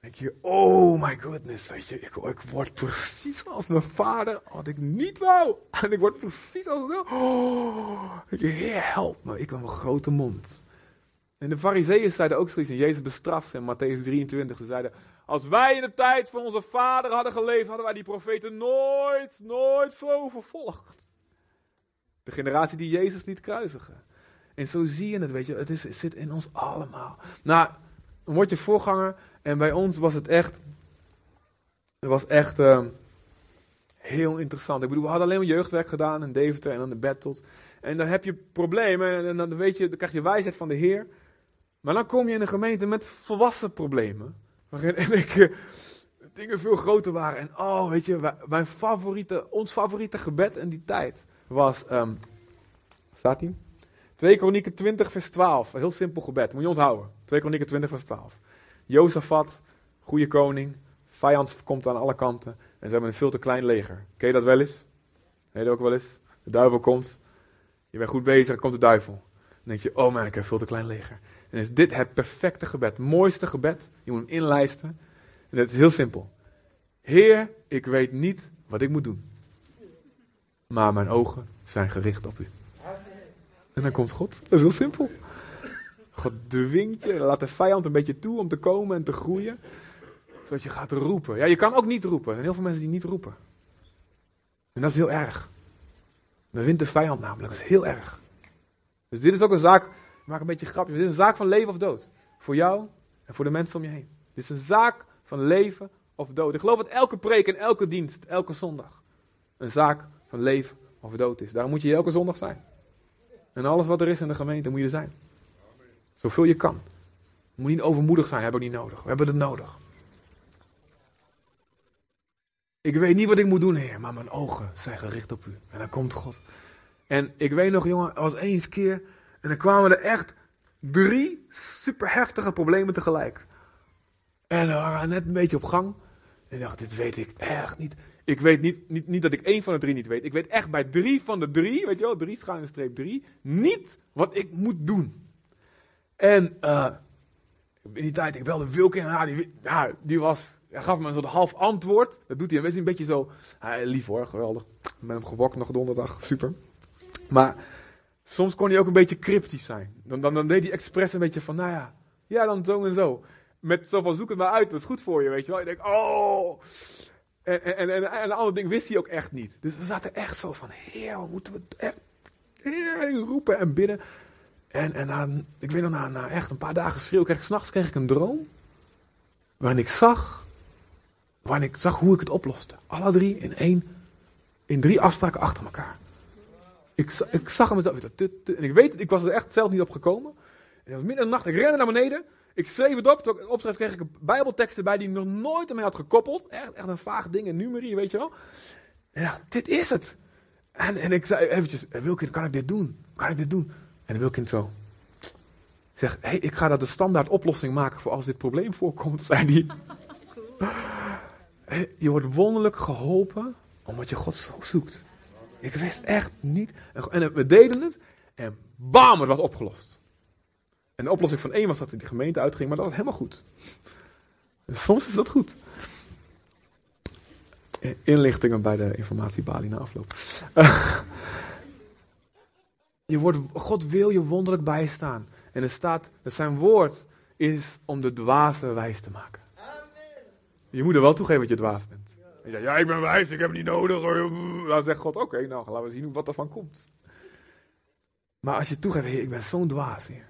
denk je, oh my goodness, weet je, ik, word precies als mijn vader, wat ik niet wou. En ik word precies als, oh, help me, ik heb een grote mond. En de fariseeën zeiden ook zoiets, en Jezus bestraft ze in Matthäus 23. Ze zeiden, als wij in de tijd van onze vader hadden geleefd, hadden wij die profeten nooit, nooit zo vervolgd. De generatie die Jezus liet kruisigen. En zo zie je het, weet je, het, is, zit in ons allemaal. Nou, dan word je voorganger en bij ons was het echt, het was echt uh, heel interessant. Ik bedoel, we hadden alleen maar jeugdwerk gedaan in Deventer en dan de Battles. En dan heb je problemen en dan, weet je, dan krijg je wijsheid van de Heer. Maar dan kom je in een gemeente met volwassen problemen. Waarin ik, uh, dingen veel groter waren. En oh, weet je, mijn favoriete, ons favoriete gebed in die tijd was, um, staat hij? 2 Kronieken 20 vers 12. Een heel simpel gebed, moet je onthouden. 2 Kronieken 20 vers 12. Jozefat, goede koning, vijand komt aan alle kanten. En ze hebben een veel te klein leger. Ken je dat wel eens? Ken je dat ook wel eens? De duivel komt, je bent goed bezig, komt de duivel. Dan denk je, oh man, ik heb veel te klein leger. En is dit het perfecte gebed, mooiste gebed. Je moet hem inlijsten. En het is heel simpel. Heer, ik weet niet wat ik moet doen maar mijn ogen zijn gericht op u. En dan komt God. Dat is heel simpel. God dwingt je, laat de vijand een beetje toe om te komen en te groeien. Zodat je gaat roepen. Ja, je kan ook niet roepen. Er zijn heel veel mensen die niet roepen. En dat is heel erg. Dan wint de vijand namelijk. Dat is heel erg. Dus dit is ook een zaak, maak een beetje grapje, dit is een zaak van leven of dood. Voor jou en voor de mensen om je heen. Dit is een zaak van leven of dood. Ik geloof dat elke preek en elke dienst, elke zondag, een zaak van leven of dood is. Daarom moet je elke zondag zijn. En alles wat er is in de gemeente moet je er zijn. Zoveel je kan. Je moet niet overmoedig zijn, hebben we niet nodig. We hebben het nodig. Ik weet niet wat ik moet doen, Heer, maar mijn ogen zijn gericht op u. En dan komt God. En ik weet nog, jongen, was eens keer. En dan kwamen er echt drie super heftige problemen tegelijk. En we waren net een beetje op gang. En ik dacht, dit weet ik echt niet. Ik weet niet, niet, niet dat ik één van de drie niet weet. Ik weet echt bij drie van de drie, weet je wel, drie schuine streep drie, niet wat ik moet doen. En uh, in die tijd, ik belde Wilke en ja, die, ja, die was, hij gaf me een soort half antwoord. Dat doet hij, een beetje zo, hij, lief hoor, geweldig. Met hem gewokt nog donderdag, super. Maar soms kon hij ook een beetje cryptisch zijn. Dan, dan, dan deed hij expres een beetje van, nou ja, ja dan zo en zo. Met zo van, zoek het maar uit, dat is goed voor je, weet je wel. Ik denk, oh... En, en, en, en een ander ding wist hij ook echt niet. Dus we zaten echt zo van, heer, wat moeten we echt... Heer, roepen en bidden. En, en ik weet nog, na, na echt een paar dagen schreeuw, kreeg ik s'nachts kreeg ik een droom. Waarin ik zag, waarin ik zag hoe ik het oploste. Alle drie in één, in drie afspraken achter elkaar. Ik, ik zag hem mezelf, en ik weet het, ik was er echt zelf niet op gekomen. En het was midden in de nacht, ik rende naar beneden. Ik schreef het op, toen ik opschreef kreeg ik bijbelteksten bij die ik nog nooit ermee had gekoppeld. Echt, echt een vaag ding, een numerie, weet je wel. Ja, dit is het. En, en ik zei eventjes, Wilkin, kan ik dit doen? Kan ik dit doen? En Wilkin zo. Zeg, hey, ik ga dat de standaard oplossing maken voor als dit probleem voorkomt, zei hij. Je wordt wonderlijk geholpen omdat je God zo zoekt. Ik wist echt niet. En we deden het en bam, het was opgelost. En de oplossing van één was dat de gemeente uitging, maar dat was helemaal goed. soms is dat goed. Inlichtingen bij de informatiebalie na afloop. je wordt, God wil je wonderlijk bijstaan. En er staat, dat zijn woord is om de dwaze wijs te maken. Je moet er wel toegeven dat je dwaas bent. Ja, ik ben wijs, ik heb het niet nodig. Dan zegt God, oké, nou, laten we zien wat er van komt. Maar als je toegeeft, ik ben zo'n dwaas hier.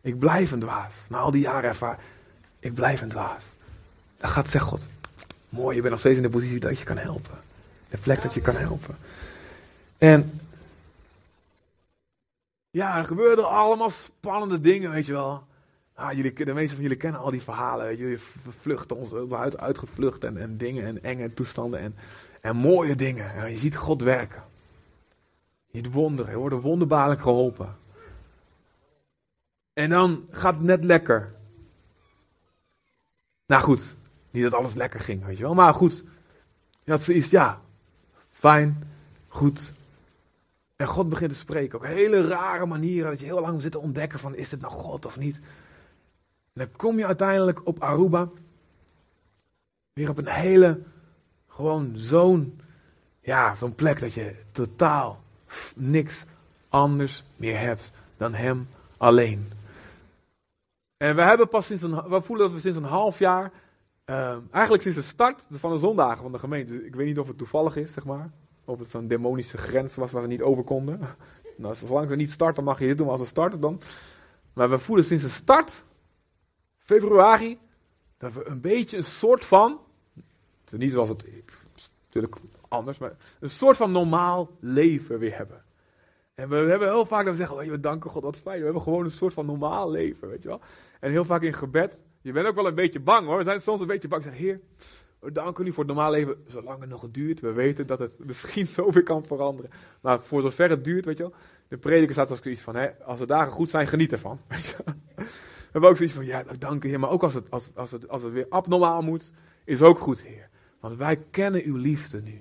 Ik blijf een dwaas. Na al die jaren ervaar, ik blijf een dwaas. Dan gaat, zegt God, mooi, je bent nog steeds in de positie dat je kan helpen. De plek dat je kan helpen. En ja, er gebeuren allemaal spannende dingen, weet je wel. Ah, jullie, de meeste van jullie kennen al die verhalen, weet je. Je vlucht ons uit, uitgevlucht en, en dingen en enge toestanden en, en mooie dingen. Je ziet God werken. Je ziet wonderen, je wordt wonderbaarlijk geholpen. En dan gaat het net lekker. Nou goed, niet dat alles lekker ging, weet je wel. Maar goed, je had zoiets, ja, fijn, goed. En God begint te spreken op hele rare manieren. Dat je heel lang zit te ontdekken van, is het nou God of niet? Dan kom je uiteindelijk op Aruba. Weer op een hele, gewoon zo'n, ja, zo'n plek dat je totaal niks anders meer hebt dan hem alleen. En we hebben pas sinds een, we voelen dat we sinds een half jaar, uh, eigenlijk sinds de start van de zondagen van de gemeente, ik weet niet of het toevallig is, zeg maar, of het zo'n demonische grens was waar ze niet over konden. nou, zolang ze niet starten mag je dit doen, als ze starten dan. Maar we voelen sinds de start, februari, dat we een beetje een soort van, niet zoals het, natuurlijk anders, maar een soort van normaal leven weer hebben. En we hebben heel vaak dat we zeggen, oh, we danken God, wat fijn. We hebben gewoon een soort van normaal leven, weet je wel. En heel vaak in gebed, je bent ook wel een beetje bang hoor. We zijn soms een beetje bang. Zeg, Heer, we danken u voor het normaal leven, zolang het nog duurt. We weten dat het misschien zoveel kan veranderen. Maar voor zover het duurt, weet je wel. De prediker staat als iets van, hè, als de dagen goed zijn, geniet ervan. Weet je we hebben ook zoiets van, ja, dank u Heer. Maar ook als het, als, als, het, als het weer abnormaal moet, is ook goed Heer. Want wij kennen uw liefde nu.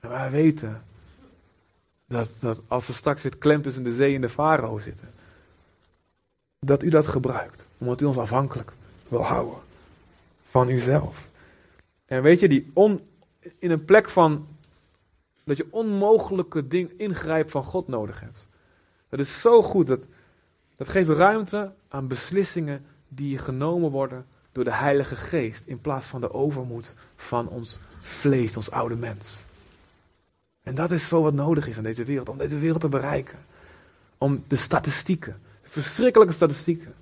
En wij weten dat, dat als er straks weer klem tussen de zee en de farao zitten, dat u dat gebruikt. Omdat u ons afhankelijk wil houden van uzelf. En weet je, die on, in een plek van dat je onmogelijke ding ingrijp van God nodig hebt. Dat is zo goed. Dat, dat geeft ruimte aan beslissingen die genomen worden door de Heilige Geest. In plaats van de overmoed van ons vlees, ons oude mens. En dat is zo wat nodig is aan deze wereld, om deze wereld te bereiken. om de statistieken, verschrikkelijke statistieken,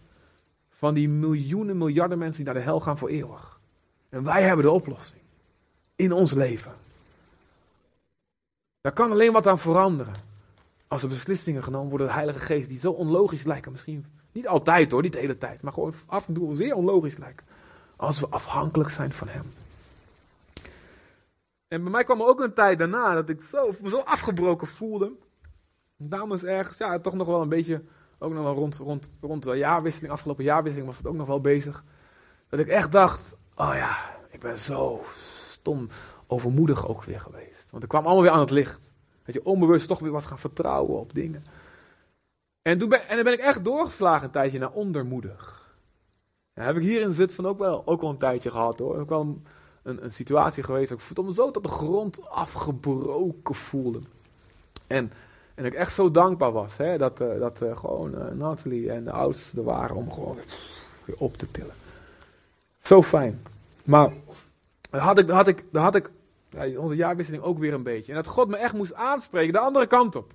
van die miljoenen, miljarden mensen die naar de hel gaan voor eeuwig. En wij hebben de oplossing. In ons leven. Daar kan alleen wat aan veranderen. Als er beslissingen genomen worden de Heilige Geest die zo onlogisch lijken. Misschien niet altijd hoor, niet de hele tijd. Maar gewoon af en toe zeer onlogisch lijken. Als we afhankelijk zijn van Hem. En bij mij kwam er ook een tijd daarna dat ik zo, me zo afgebroken voelde. Dames ergens, ja, toch nog wel een beetje, ook nog wel rond, rond, rond de jaarwisseling, afgelopen jaarwisseling was het ook nog wel bezig. Dat ik echt dacht, oh ja, ik ben zo stom overmoedig ook weer geweest. Want ik kwam allemaal weer aan het licht. Dat je onbewust toch weer wat gaan vertrouwen op dingen. En, toen ben, en dan ben ik echt doorgeslagen een tijdje naar ondermoedig. Ja, heb ik hier in zit van ook wel, ook wel een tijdje gehad hoor. Ook wel een, een, situatie geweest dat ik me zo tot de grond afgebroken voelde. En, en ik echt zo dankbaar was hè, dat, uh, dat uh, gewoon uh, Nathalie en de oudsten er waren om gewoon weer op te tillen. Zo fijn. Maar had ik, had ik, had ik onze jaarwisseling ook weer een beetje. En dat God me echt moest aanspreken, de andere kant op.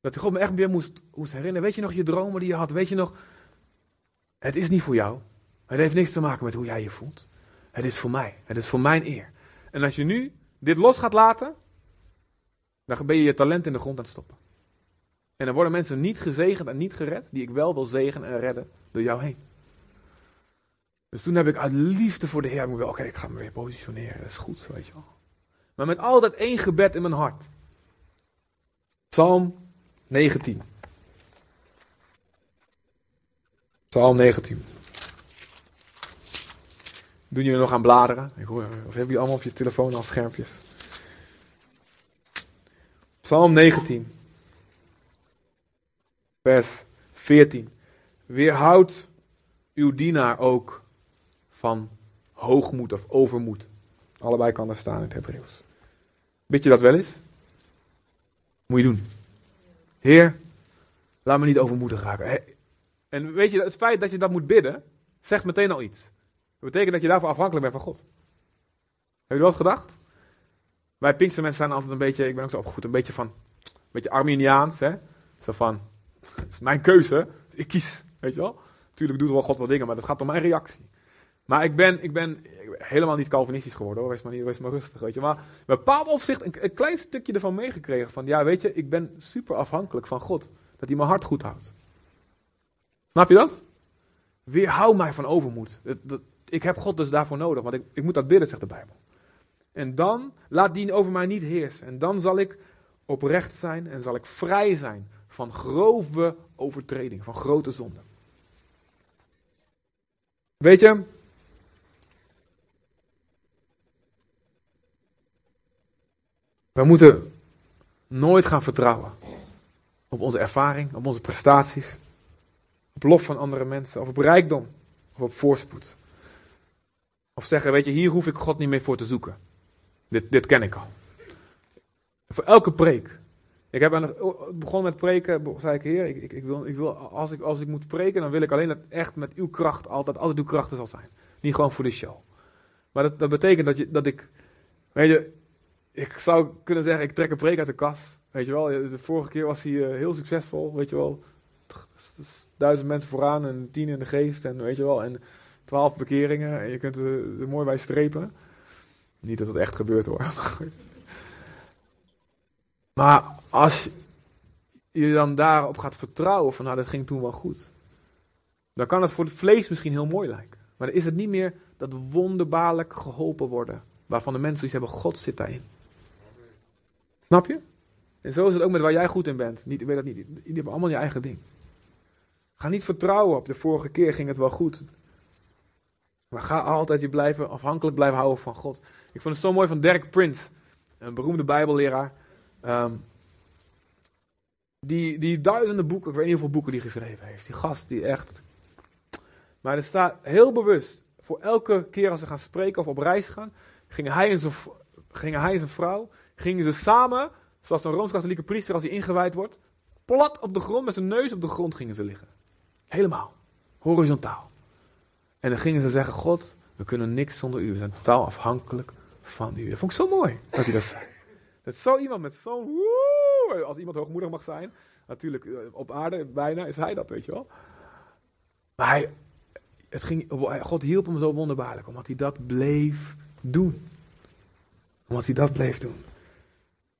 Dat God me echt weer moest, herinneren. Weet je nog je dromen die je had? Weet je nog, het is niet voor jou. Het heeft niks te maken met hoe jij je voelt. Het is voor mij. Het is voor mijn eer. En als je nu dit los gaat laten, dan ben je je talent in de grond aan het stoppen. En dan worden mensen niet gezegend en niet gered, die ik wel wil zegenen en redden door jou heen. Dus toen heb ik uit liefde voor de Heer, oké, okay, ik ga me weer positioneren, dat is goed, weet je wel. Maar met altijd één gebed in mijn hart. Psalm 19. Psalm 19. Doen jullie nog aan bladeren? Of hebben jullie allemaal op je telefoon al schermpjes? Psalm 19. Vers 14. Weerhoud uw dienaar ook van hoogmoed of overmoed. Allebei kan er staan in het Hebreeuws. Weet je dat wel eens? Moet je doen. Heer, laat me niet overmoedig raken. En weet je, het feit dat je dat moet bidden, zegt meteen al iets. Dat betekent dat je daarvoor afhankelijk bent van God. Heb je dat gedacht? Wij mensen zijn altijd een beetje, ik ben ook zo opgevoed, een beetje van, een beetje Arminiaans, hè. Zo van, het is mijn keuze, ik kies, weet je wel. Natuurlijk doet wel God wel dingen, maar dat gaat om mijn reactie. Maar ik ben, ik ben helemaal niet Calvinistisch geworden hoor, wees maar, niet, wees maar rustig, weet je. Maar in bepaald opzicht een, een klein stukje ervan meegekregen van, ja weet je, ik ben super afhankelijk van God. Dat hij mijn hart goed houdt. Snap je dat? Weerhou mij van overmoed. Dat, ik heb God dus daarvoor nodig, want ik, ik moet dat bidden, zegt de Bijbel. En dan laat die over mij niet heersen. En dan zal ik oprecht zijn en zal ik vrij zijn van grove overtreding, van grote zonden. Weet je, we moeten nooit gaan vertrouwen op onze ervaring, op onze prestaties, op lof van andere mensen, of op rijkdom, of op voorspoed. Of zeggen, weet je, hier hoef ik God niet meer voor te zoeken. Dit, dit ken ik al. Voor elke preek. Ik heb aan begonnen met preken, zei ik, heer, ik, ik, wil, ik wil als, ik, als ik moet preken, dan wil ik alleen dat echt met uw kracht altijd, altijd uw krachten zal zijn. Niet gewoon voor de show. Maar dat, dat betekent dat, je, dat ik, weet je, ik zou kunnen zeggen, ik trek een preek uit de kas. Weet je wel, de vorige keer was hij uh, heel succesvol, weet je wel. Duizend mensen vooraan en tien in de geest en weet je wel. En twaalf bekeringen en je kunt er, mooi bij strepen. Niet dat het echt gebeurt hoor. Maar als je dan daarop gaat vertrouwen van nou dat ging toen wel goed. Dan kan het voor het vlees misschien heel mooi lijken. Maar dan is het niet meer dat wonderbaarlijk geholpen worden. Waarvan de mensen iets hebben, God zit daarin. Snap je? En zo is het ook met waar jij goed in bent. Niet, weet dat niet. Jullie hebben allemaal je eigen ding. Ga niet vertrouwen op de vorige keer ging het wel goed. Maar ga altijd je blijven, afhankelijk blijven houden van God. Ik vond het zo mooi van Derek Prince, een beroemde bijbelleraar. Um, die, die duizenden boeken, ik weet niet hoeveel boeken die geschreven heeft. Die gast die echt... Maar er staat heel bewust, voor elke keer als ze gaan spreken of op reis gaan, gingen hij en zijn, gingen hij en zijn vrouw, gingen ze samen, zoals een Rooms-Katholieke priester als hij ingewijd wordt, plat op de grond, met zijn neus op de grond gingen ze liggen. Helemaal. Horizontaal. En dan gingen ze zeggen, God, we kunnen niks zonder u. We zijn totaal afhankelijk van u. Dat vond ik zo mooi dat hij dat zei. Dat zo iemand met zo'n... Als iemand hoogmoedig mag zijn, Natuurlijk, eh, op aarde bijna is hij dat, weet je wel. Maar hij, het ging, God hielp hem zo wonderbaarlijk, omdat hij dat bleef doen. Omdat hij dat bleef doen.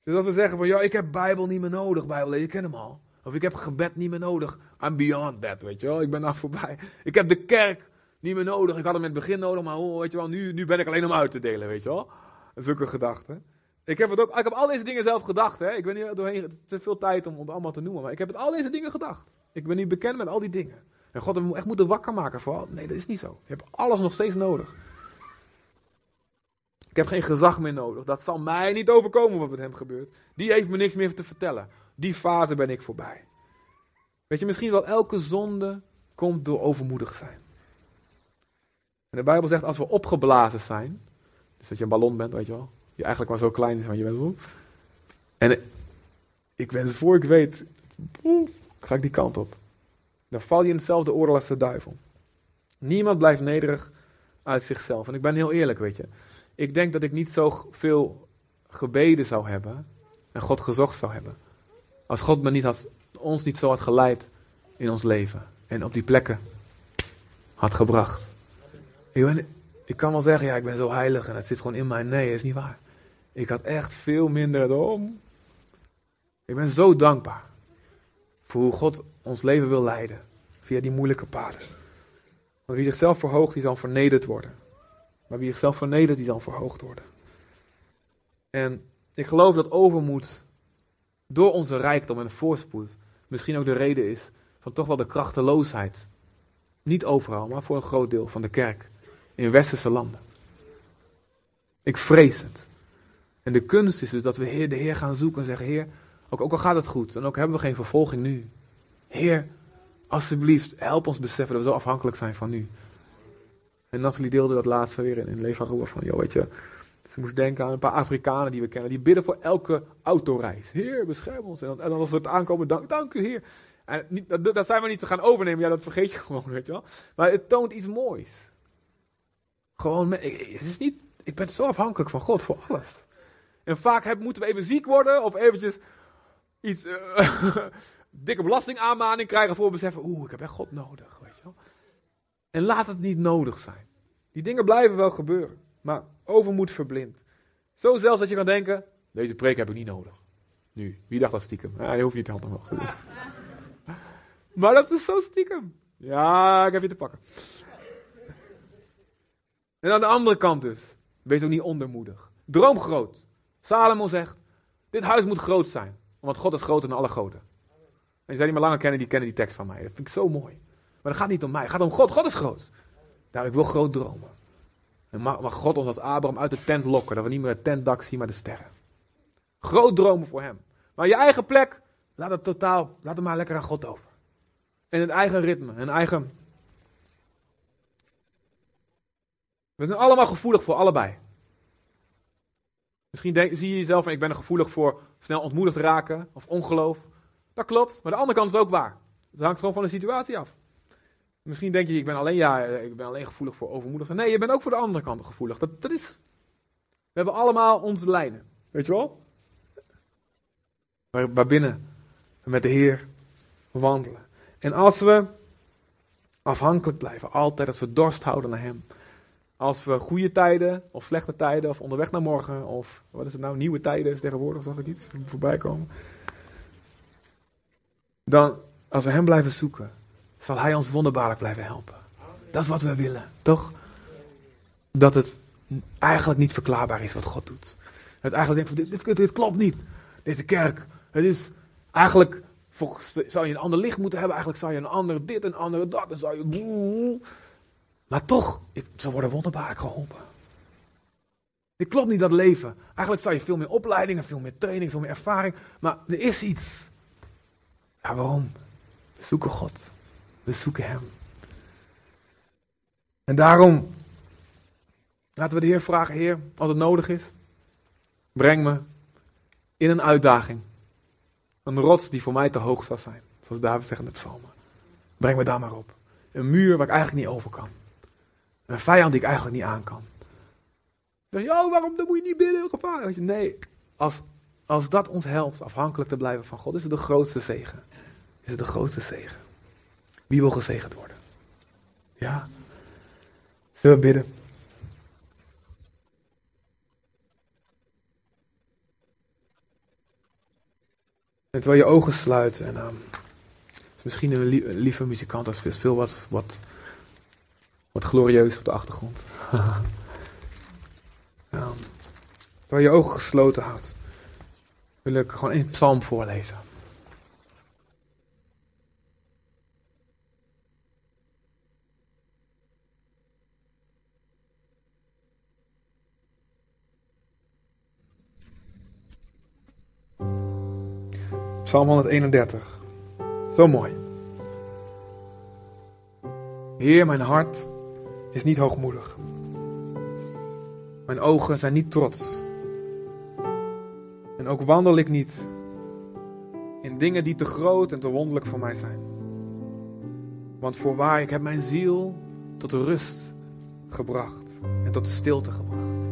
Dus als we zeggen van, ja, ik heb Bijbel niet meer nodig, Bijbel, je kent hem al. Of ik heb gebed niet meer nodig. I'm beyond that, weet je wel. Ik ben daar voorbij. Ik heb de kerk niet meer nodig. Ik had hem in het begin nodig, maar oh, weet je wel, nu, nu ben ik alleen om uit te delen, weet je wel. Zulke gedachten. Ik heb, het ook, ik heb al deze dingen zelf gedacht. Hè. Ik ben hier doorheen, het is te veel tijd om, het allemaal te noemen. Maar ik heb het al deze dingen gedacht. Ik ben niet bekend met al die dingen. En God me echt moeten wakker maken voor. Nee, dat is niet zo. Je hebt alles nog steeds nodig. Ik heb geen gezag meer nodig. Dat zal mij niet overkomen wat met hem gebeurt. Die heeft me niks meer te vertellen. Die fase ben ik voorbij. Weet je, misschien wel elke zonde komt door overmoedig zijn. En de Bijbel zegt als we opgeblazen zijn. Dus dat je een ballon bent, weet je wel. Die eigenlijk maar zo klein is, van je bent. En ik wens voor ik weet. Ga ik die kant op. Dan val je in hetzelfde oordeel als de duivel. Niemand blijft nederig uit zichzelf. En ik ben heel eerlijk, weet je. Ik denk dat ik niet zo veel gebeden zou hebben en God gezocht zou hebben. Als God me niet had, ons niet zo had geleid in ons leven en op die plekken had gebracht. Ik, ik kan wel zeggen, ja, ik ben zo heilig en het zit gewoon in mij. Nee, is niet waar. Ik had echt veel minder om. Ik ben zo dankbaar voor hoe God ons leven wil leiden via die moeilijke paden. Want wie zichzelf verhoogt, die zal vernederd worden. Maar wie zichzelf vernedert, die zal verhoogd worden. En ik geloof dat overmoed door onze rijkdom en voorspoed misschien ook de reden is van toch wel de krachteloosheid. Niet overal, maar voor een groot deel van de kerk in westerse landen. Ik vrees het. En de kunst is dus dat we de Heer gaan zoeken en zeggen: Heer, ook, ook al gaat het goed en ook hebben we geen vervolging nu. Heer, alsjeblieft, help ons beseffen dat we zo afhankelijk zijn van u. En Nathalie deelde dat laatste weer in, in Roer van, joh, weet je, ze moest denken aan een paar Afrikanen die we kennen. Die bidden voor elke autoreis. Heer, bescherm ons. En dan, als we het aankomen, dank, dank u Heer. En niet, dat, dat zijn we niet te gaan overnemen. Ja, dat vergeet je gewoon, weet je wel. Maar het toont iets moois. Gewoon, het is niet, ik ben zo afhankelijk van God voor alles. En vaak heb, moeten we even ziek worden of eventjes iets, uh, dikke belastingaanmaning krijgen voor we beseffen, oeh, ik heb echt God nodig. En laat het niet nodig zijn. Die dingen blijven wel gebeuren, maar overmoed verblindt. Zo zelfs dat je kan denken, deze preek heb ik niet nodig. Nu, wie dacht dat stiekem? Ja, je hoeft niet te handen omhoog te doen. Maar dat is zo stiekem. Ja, ik heb je te pakken. En aan de andere kant dus, wees ook niet ondermoedig. Droom groot. Salomo zegt, dit huis moet groot zijn, want God is groter dan alle goden. En zei die maar langer kennen, die kennen die tekst van mij. Dat vind ik zo mooi. Maar het gaat niet om mij, het gaat om God. God is groot. Daar ik wil groot dromen. En mag, God ons als Abraham uit de tent lokken, dat we niet meer het tentdak zien, maar de sterren. Groot dromen voor hem. Maar je eigen plek, laat het totaal, laat het maar lekker aan God over. En een eigen ritme, een eigen... We zijn allemaal gevoelig voor allebei. Misschien denk, zie je jezelf ik ben er gevoelig voor snel ontmoedigd raken of ongeloof. Dat klopt, maar de andere kant is ook waar. Het hangt gewoon van de situatie af. Misschien denk je, ik ben alleen, ja, ik ben alleen gevoelig voor overmoedig. Nee, je bent ook voor de andere kant gevoelig. Dat, dat is. We hebben allemaal onze lijnen. Weet je wel? Waar, waarbinnen we met de Heer wandelen. En als we afhankelijk blijven, altijd als we dorst houden naar Hem. Als we goede tijden of slechte tijden of onderweg naar morgen of wat is het nou, nieuwe tijden is tegenwoordig, zag ik iets voorbij komen. Dan, als we Hem blijven zoeken, zal Hij ons wonderbaarlijk blijven helpen. Dat is wat we willen, toch? Dat het eigenlijk niet verklaarbaar is wat God doet. Het eigenlijk denkt van, dit, dit, dit klopt niet. Deze kerk, het is eigenlijk, zou je een ander licht moeten hebben. Eigenlijk zou je een ander dit, een ander dat. Dan zou je... Maar toch, ik, ze worden wonderbaarlijk geholpen. Dit klopt niet, dat leven. Eigenlijk zou je veel meer opleidingen, veel meer training, veel meer ervaring. Maar er is iets. Ja, waarom? We zoeken God. We zoeken Hem. En daarom laten we de Heer vragen, Heer, als het nodig is, breng me in een uitdaging. Een rots die voor mij te hoog zal zijn. Zoals David zegt in de psalmen. Breng me daar maar op. Een muur waar ik eigenlijk niet over kan. Een vijand die ik eigenlijk niet aan kan. Dan zeg je, oh, waarom dan moet je niet bidden? Gevaar. Nee, als, Als dat ons helpt afhankelijk te blijven van God, is het de grootste zegen. Is het de grootste zegen. Wie wil gezegend worden? Ja? Zullen we bidden? En terwijl je ogen sluit en um, misschien een, lie een, lieve muzikant of speel wat, wat, wat glorieus op de achtergrond. um, terwijl je ogen gesloten houdt, wil ik gewoon een psalm voorlezen. Psalm 131. Zo mooi. Heer, mijn hart is niet hoogmoedig. Mijn ogen zijn niet trots. En ook wandel ik niet in dingen die te groot en te wonderlijk voor mij zijn. Want voorwaar, ik heb mijn ziel tot rust gebracht en tot stilte gebracht.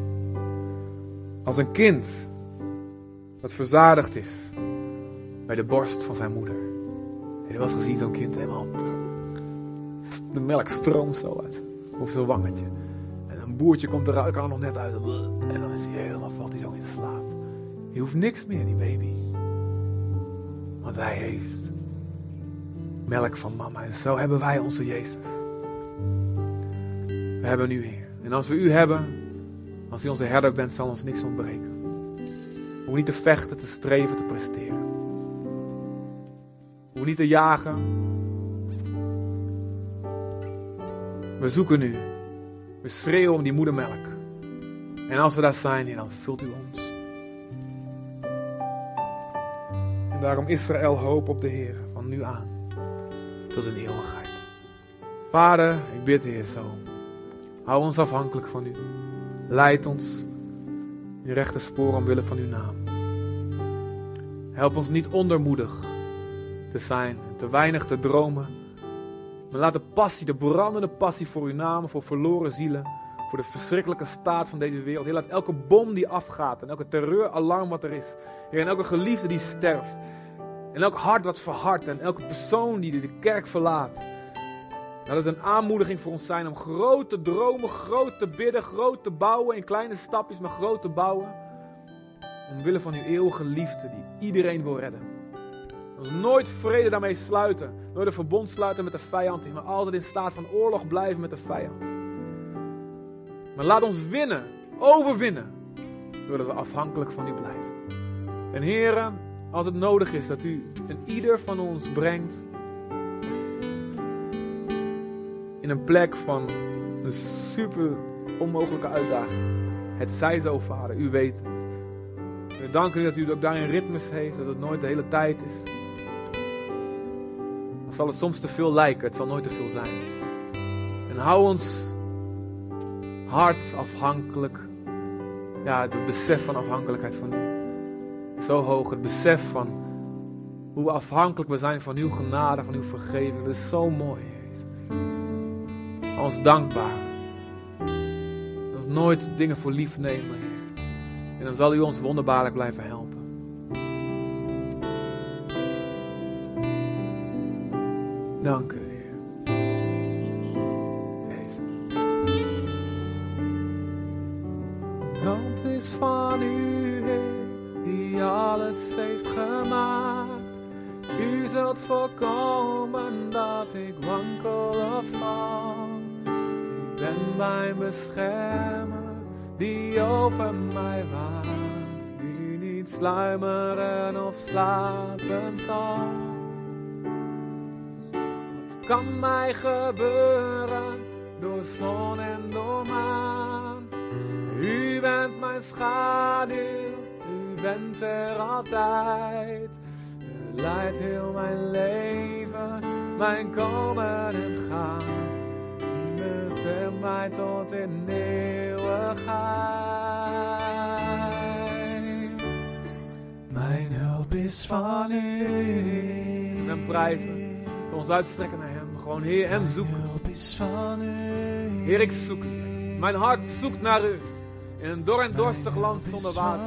Als een kind dat verzadigd is bij de borst van zijn moeder. Je wel eens gezien, zo'n kind helemaal. De melk stroomt zo uit. Over zo'n wangetje. En een boertje komt eruit, kan er nog net uit. En dan is hij helemaal, valt hij zo in slaap. Je hoeft niks meer, die baby. Want hij heeft melk van mama. En zo hebben wij onze Jezus. We hebben u, Heer. En als we u hebben, als u onze herder bent, zal ons niks ontbreken. We hoeven niet te vechten, te streven, te presteren. Hoeven niet te jagen. We zoeken u. We schreeuwen om die moedermelk. En als we daar zijn, dan vult u ons. En daarom Israël hoop op de Heer, van nu aan tot een eeuwigheid. Vader, ik bid Heer zo. Hou ons afhankelijk van u. Leid ons in rechte spoor omwille van uw naam. Help ons niet ondermoedig te zijn, te weinig te dromen. Maar laat de passie, de brandende passie voor uw naam, voor verloren zielen, voor de verschrikkelijke staat van deze wereld. Heer, laat elke bom die afgaat en elke terreuralarm wat er is. En elke geliefde die sterft. En elk hart wat verhardt en elke persoon die de kerk verlaat. Laat het een aanmoediging voor ons zijn om groot te dromen, groot te bidden, groot te bouwen. In kleine stapjes, maar groot te bouwen. Omwille van uw eeuwige liefde die iedereen wil redden. Nooit vrede daarmee sluiten. Nooit een verbond sluiten met de vijand. Maar altijd in staat van oorlog blijven met de vijand. Maar laat ons winnen, overwinnen. Doordat we afhankelijk van u blijven. En heren, als het nodig is dat u en ieder van ons brengt in een plek van een super onmogelijke uitdaging. Het zij zo, vader, u weet het. We danken u dat u ook daarin ritmes heeft, dat het nooit de hele tijd is. Zal het soms te veel lijken, het zal nooit te veel zijn. En hou ons hart afhankelijk. Ja, het besef van afhankelijkheid van u. Zo hoog, het besef van hoe afhankelijk we zijn van uw genade, van uw vergeving. Dat is zo mooi, Jezus. Ons dankbaar. Dat nooit dingen voor lief nemen. En dan zal u ons wonderbaarlijk blijven helpen. Dank u, Heer. Jezus. Hulp is van u, Heer, die alles heeft gemaakt. U zult voorkomen dat ik wankel of val. U bent mijn beschermer, die over mij waakt. Die niet sluimeren kan mij gebeuren door zon en door maan? U bent mijn schaduw, u bent er altijd. U leidt heel mijn leven, mijn komen en gaan. Beschermt mij tot in eeuwigheid. Mijn hulp is van u. En prijzen, ons uitstrekken. Gewoon Heer, hem zoeken. Heer, ik zoek. Mijn hart zoekt naar u. In een dor en dorstig land zonder water.